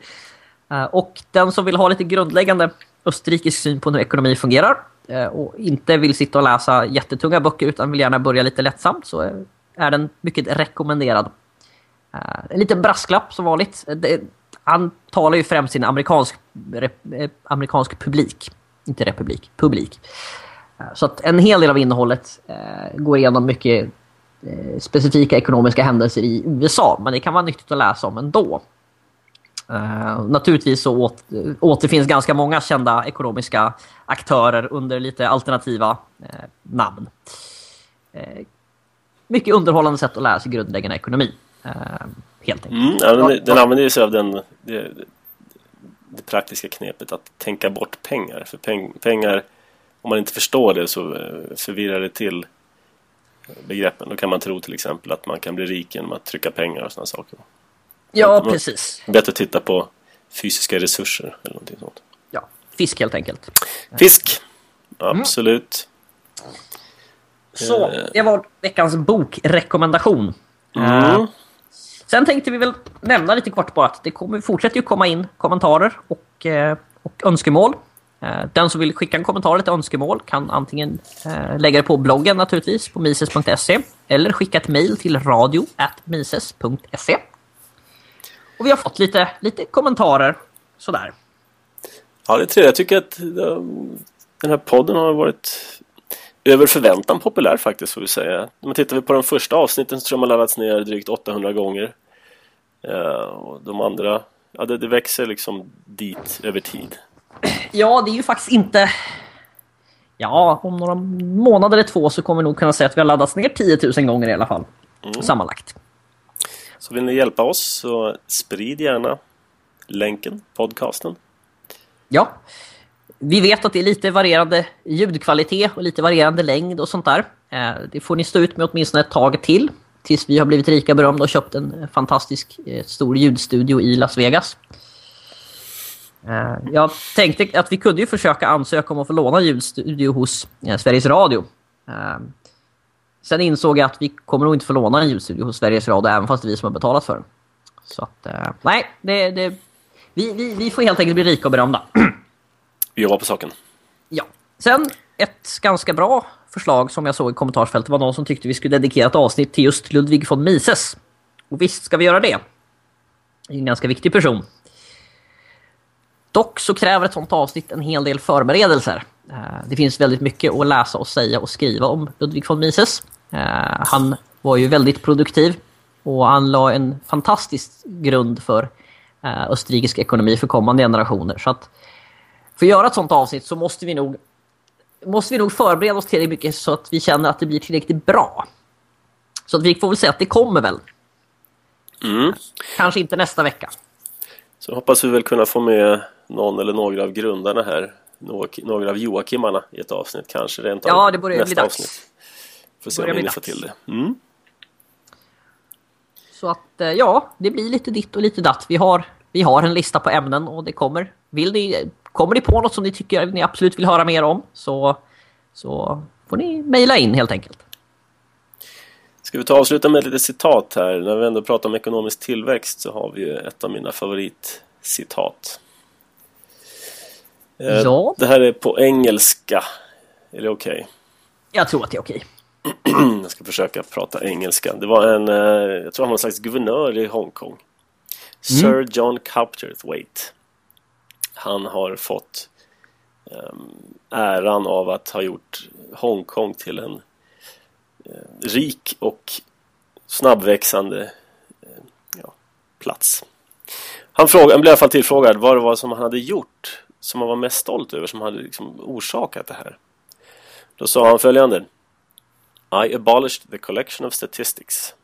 Och den som vill ha lite grundläggande österrikisk syn på hur ekonomi fungerar Eh, och inte vill sitta och läsa jättetunga böcker utan vill gärna börja lite lättsamt så är den mycket rekommenderad. Eh, en liten brasklapp som vanligt. Han talar ju främst sin en amerikansk, eh, amerikansk publik. Inte republik, publik. Så att en hel del av innehållet går igenom mycket specifika ekonomiska händelser i USA. Men det kan vara nyttigt att läsa om ändå. Uh, naturligtvis så åt, återfinns ganska många kända ekonomiska aktörer under lite alternativa eh, namn. Eh, mycket underhållande sätt att lära sig grundläggande ekonomi. Eh, helt enkelt. Mm, ja, den, den använder sig av den, det, det, praktiska knepet att tänka bort pengar. För peng, pengar om man inte förstår det så eh, förvirrar det till begreppen. Då kan man tro till exempel att man kan bli rik genom att trycka pengar och sådana saker. Ja, man, precis. Bättre att titta på fysiska resurser eller någonting sånt. Ja, fisk helt enkelt. Fisk, absolut. Mm. Så, eh. det var veckans bokrekommendation. Mm. Uh, sen tänkte vi väl nämna lite kort bara att det kommer, fortsätter ju komma in kommentarer och, och önskemål Eh, den som vill skicka en kommentar eller önskemål kan antingen eh, lägga det på bloggen naturligtvis på mises.se eller skicka ett mejl till radio.mises.se. Och vi har fått lite, lite kommentarer sådär. Ja, det är trevligt. Jag tycker att den här podden har varit över förväntan populär faktiskt får vi säga. Om man tittar på de första avsnitten så tror jag man laddats ner drygt 800 gånger. och de andra, ja det, det växer liksom dit över tid. Ja, det är ju faktiskt inte... Ja, om några månader eller två så kommer vi nog kunna säga att vi har laddats ner 10 000 gånger i alla fall. Mm. Sammanlagt. Så vill ni hjälpa oss så sprid gärna länken, podcasten. Ja. Vi vet att det är lite varierande ljudkvalitet och lite varierande längd och sånt där. Eh, det får ni stå ut med åtminstone ett tag till. Tills vi har blivit rika berömda och köpt en fantastisk eh, stor ljudstudio i Las Vegas. Eh, jag tänkte att vi kunde ju försöka ansöka om att få låna ljudstudio hos Sveriges Radio. Eh, sen insåg jag att vi kommer nog inte få låna en ljudstudio hos Sveriges Radio även fast det är vi som har betalat för den. Så att, nej, det, det, vi, vi, vi får helt enkelt bli rika och berömda. Vi jobbar på saken. Ja. Sen ett ganska bra förslag som jag såg i kommentarsfältet var någon som tyckte vi skulle dedikera ett avsnitt till just Ludwig von Mises. Och visst ska vi göra det. Det är en ganska viktig person. Dock så kräver ett sånt avsnitt en hel del förberedelser. Eh, det finns väldigt mycket att läsa och säga och skriva om Ludwig von Mises. Eh, han var ju väldigt produktiv och han la en fantastisk grund för eh, österrikisk ekonomi för kommande generationer. Så att för att göra ett sånt avsnitt så måste vi nog måste vi nog förbereda oss tillräckligt mycket så att vi känner att det blir tillräckligt bra. Så att vi får väl säga att det kommer väl. Mm. Kanske inte nästa vecka. Så hoppas vi väl kunna få med någon eller några av grundarna här. Några av Joakimarna i ett avsnitt kanske rent Ja, det borde nästa bli dags. Får se om vi får till det. Mm. Så att eh, ja, det blir lite ditt och lite datt. Vi har, vi har en lista på ämnen och det kommer. Vill ni, kommer ni på något som ni tycker ni absolut vill höra mer om så, så får ni mejla in helt enkelt. Ska vi ta och avsluta med ett litet citat här? När vi ändå pratar om ekonomisk tillväxt så har vi ett av mina favoritcitat. Eh, ja. Det här är på engelska. Är det okej? Okay? Jag tror att det är okej. Okay. jag ska försöka prata engelska. Det var en, eh, jag tror han var en slags guvernör i Hongkong. Sir John Copperthwaite. Han har fått um, äran av att ha gjort Hongkong till en uh, rik och snabbväxande uh, ja, plats. Han, frågade, han blev i alla fall tillfrågad vad det var som han hade gjort som han var mest stolt över, som hade liksom orsakat det här. Då sa han följande I abolished the collection of statistics.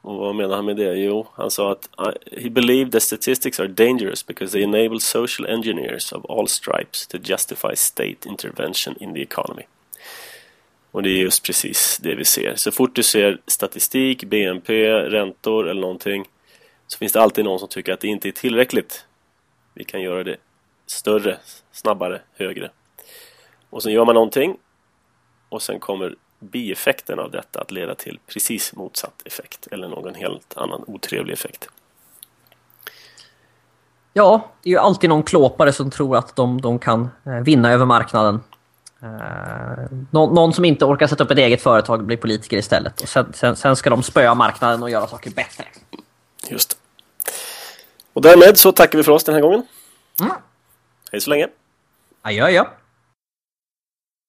Och vad menar han med det? Jo, han sa att uh, He believed that statistics are dangerous because they enable social engineers of all stripes to justify state intervention in the economy. Och det är just precis det vi ser. Så fort du ser statistik, BNP, räntor eller någonting så finns det alltid någon som tycker att det inte är tillräckligt. Vi kan göra det större, snabbare, högre. Och sen gör man någonting och sen kommer bieffekten av detta att leda till precis motsatt effekt eller någon helt annan otrevlig effekt. Ja, det är ju alltid någon klåpare som tror att de, de kan eh, vinna över marknaden. Uh, någon, någon, som inte orkar sätta upp ett eget företag blir politiker istället. Och sen, sen, sen ska de spöa marknaden och göra saker bättre. Just det. Och därmed så tackar vi för oss den här gången. Mm. Hej så länge. Adjö, adjö.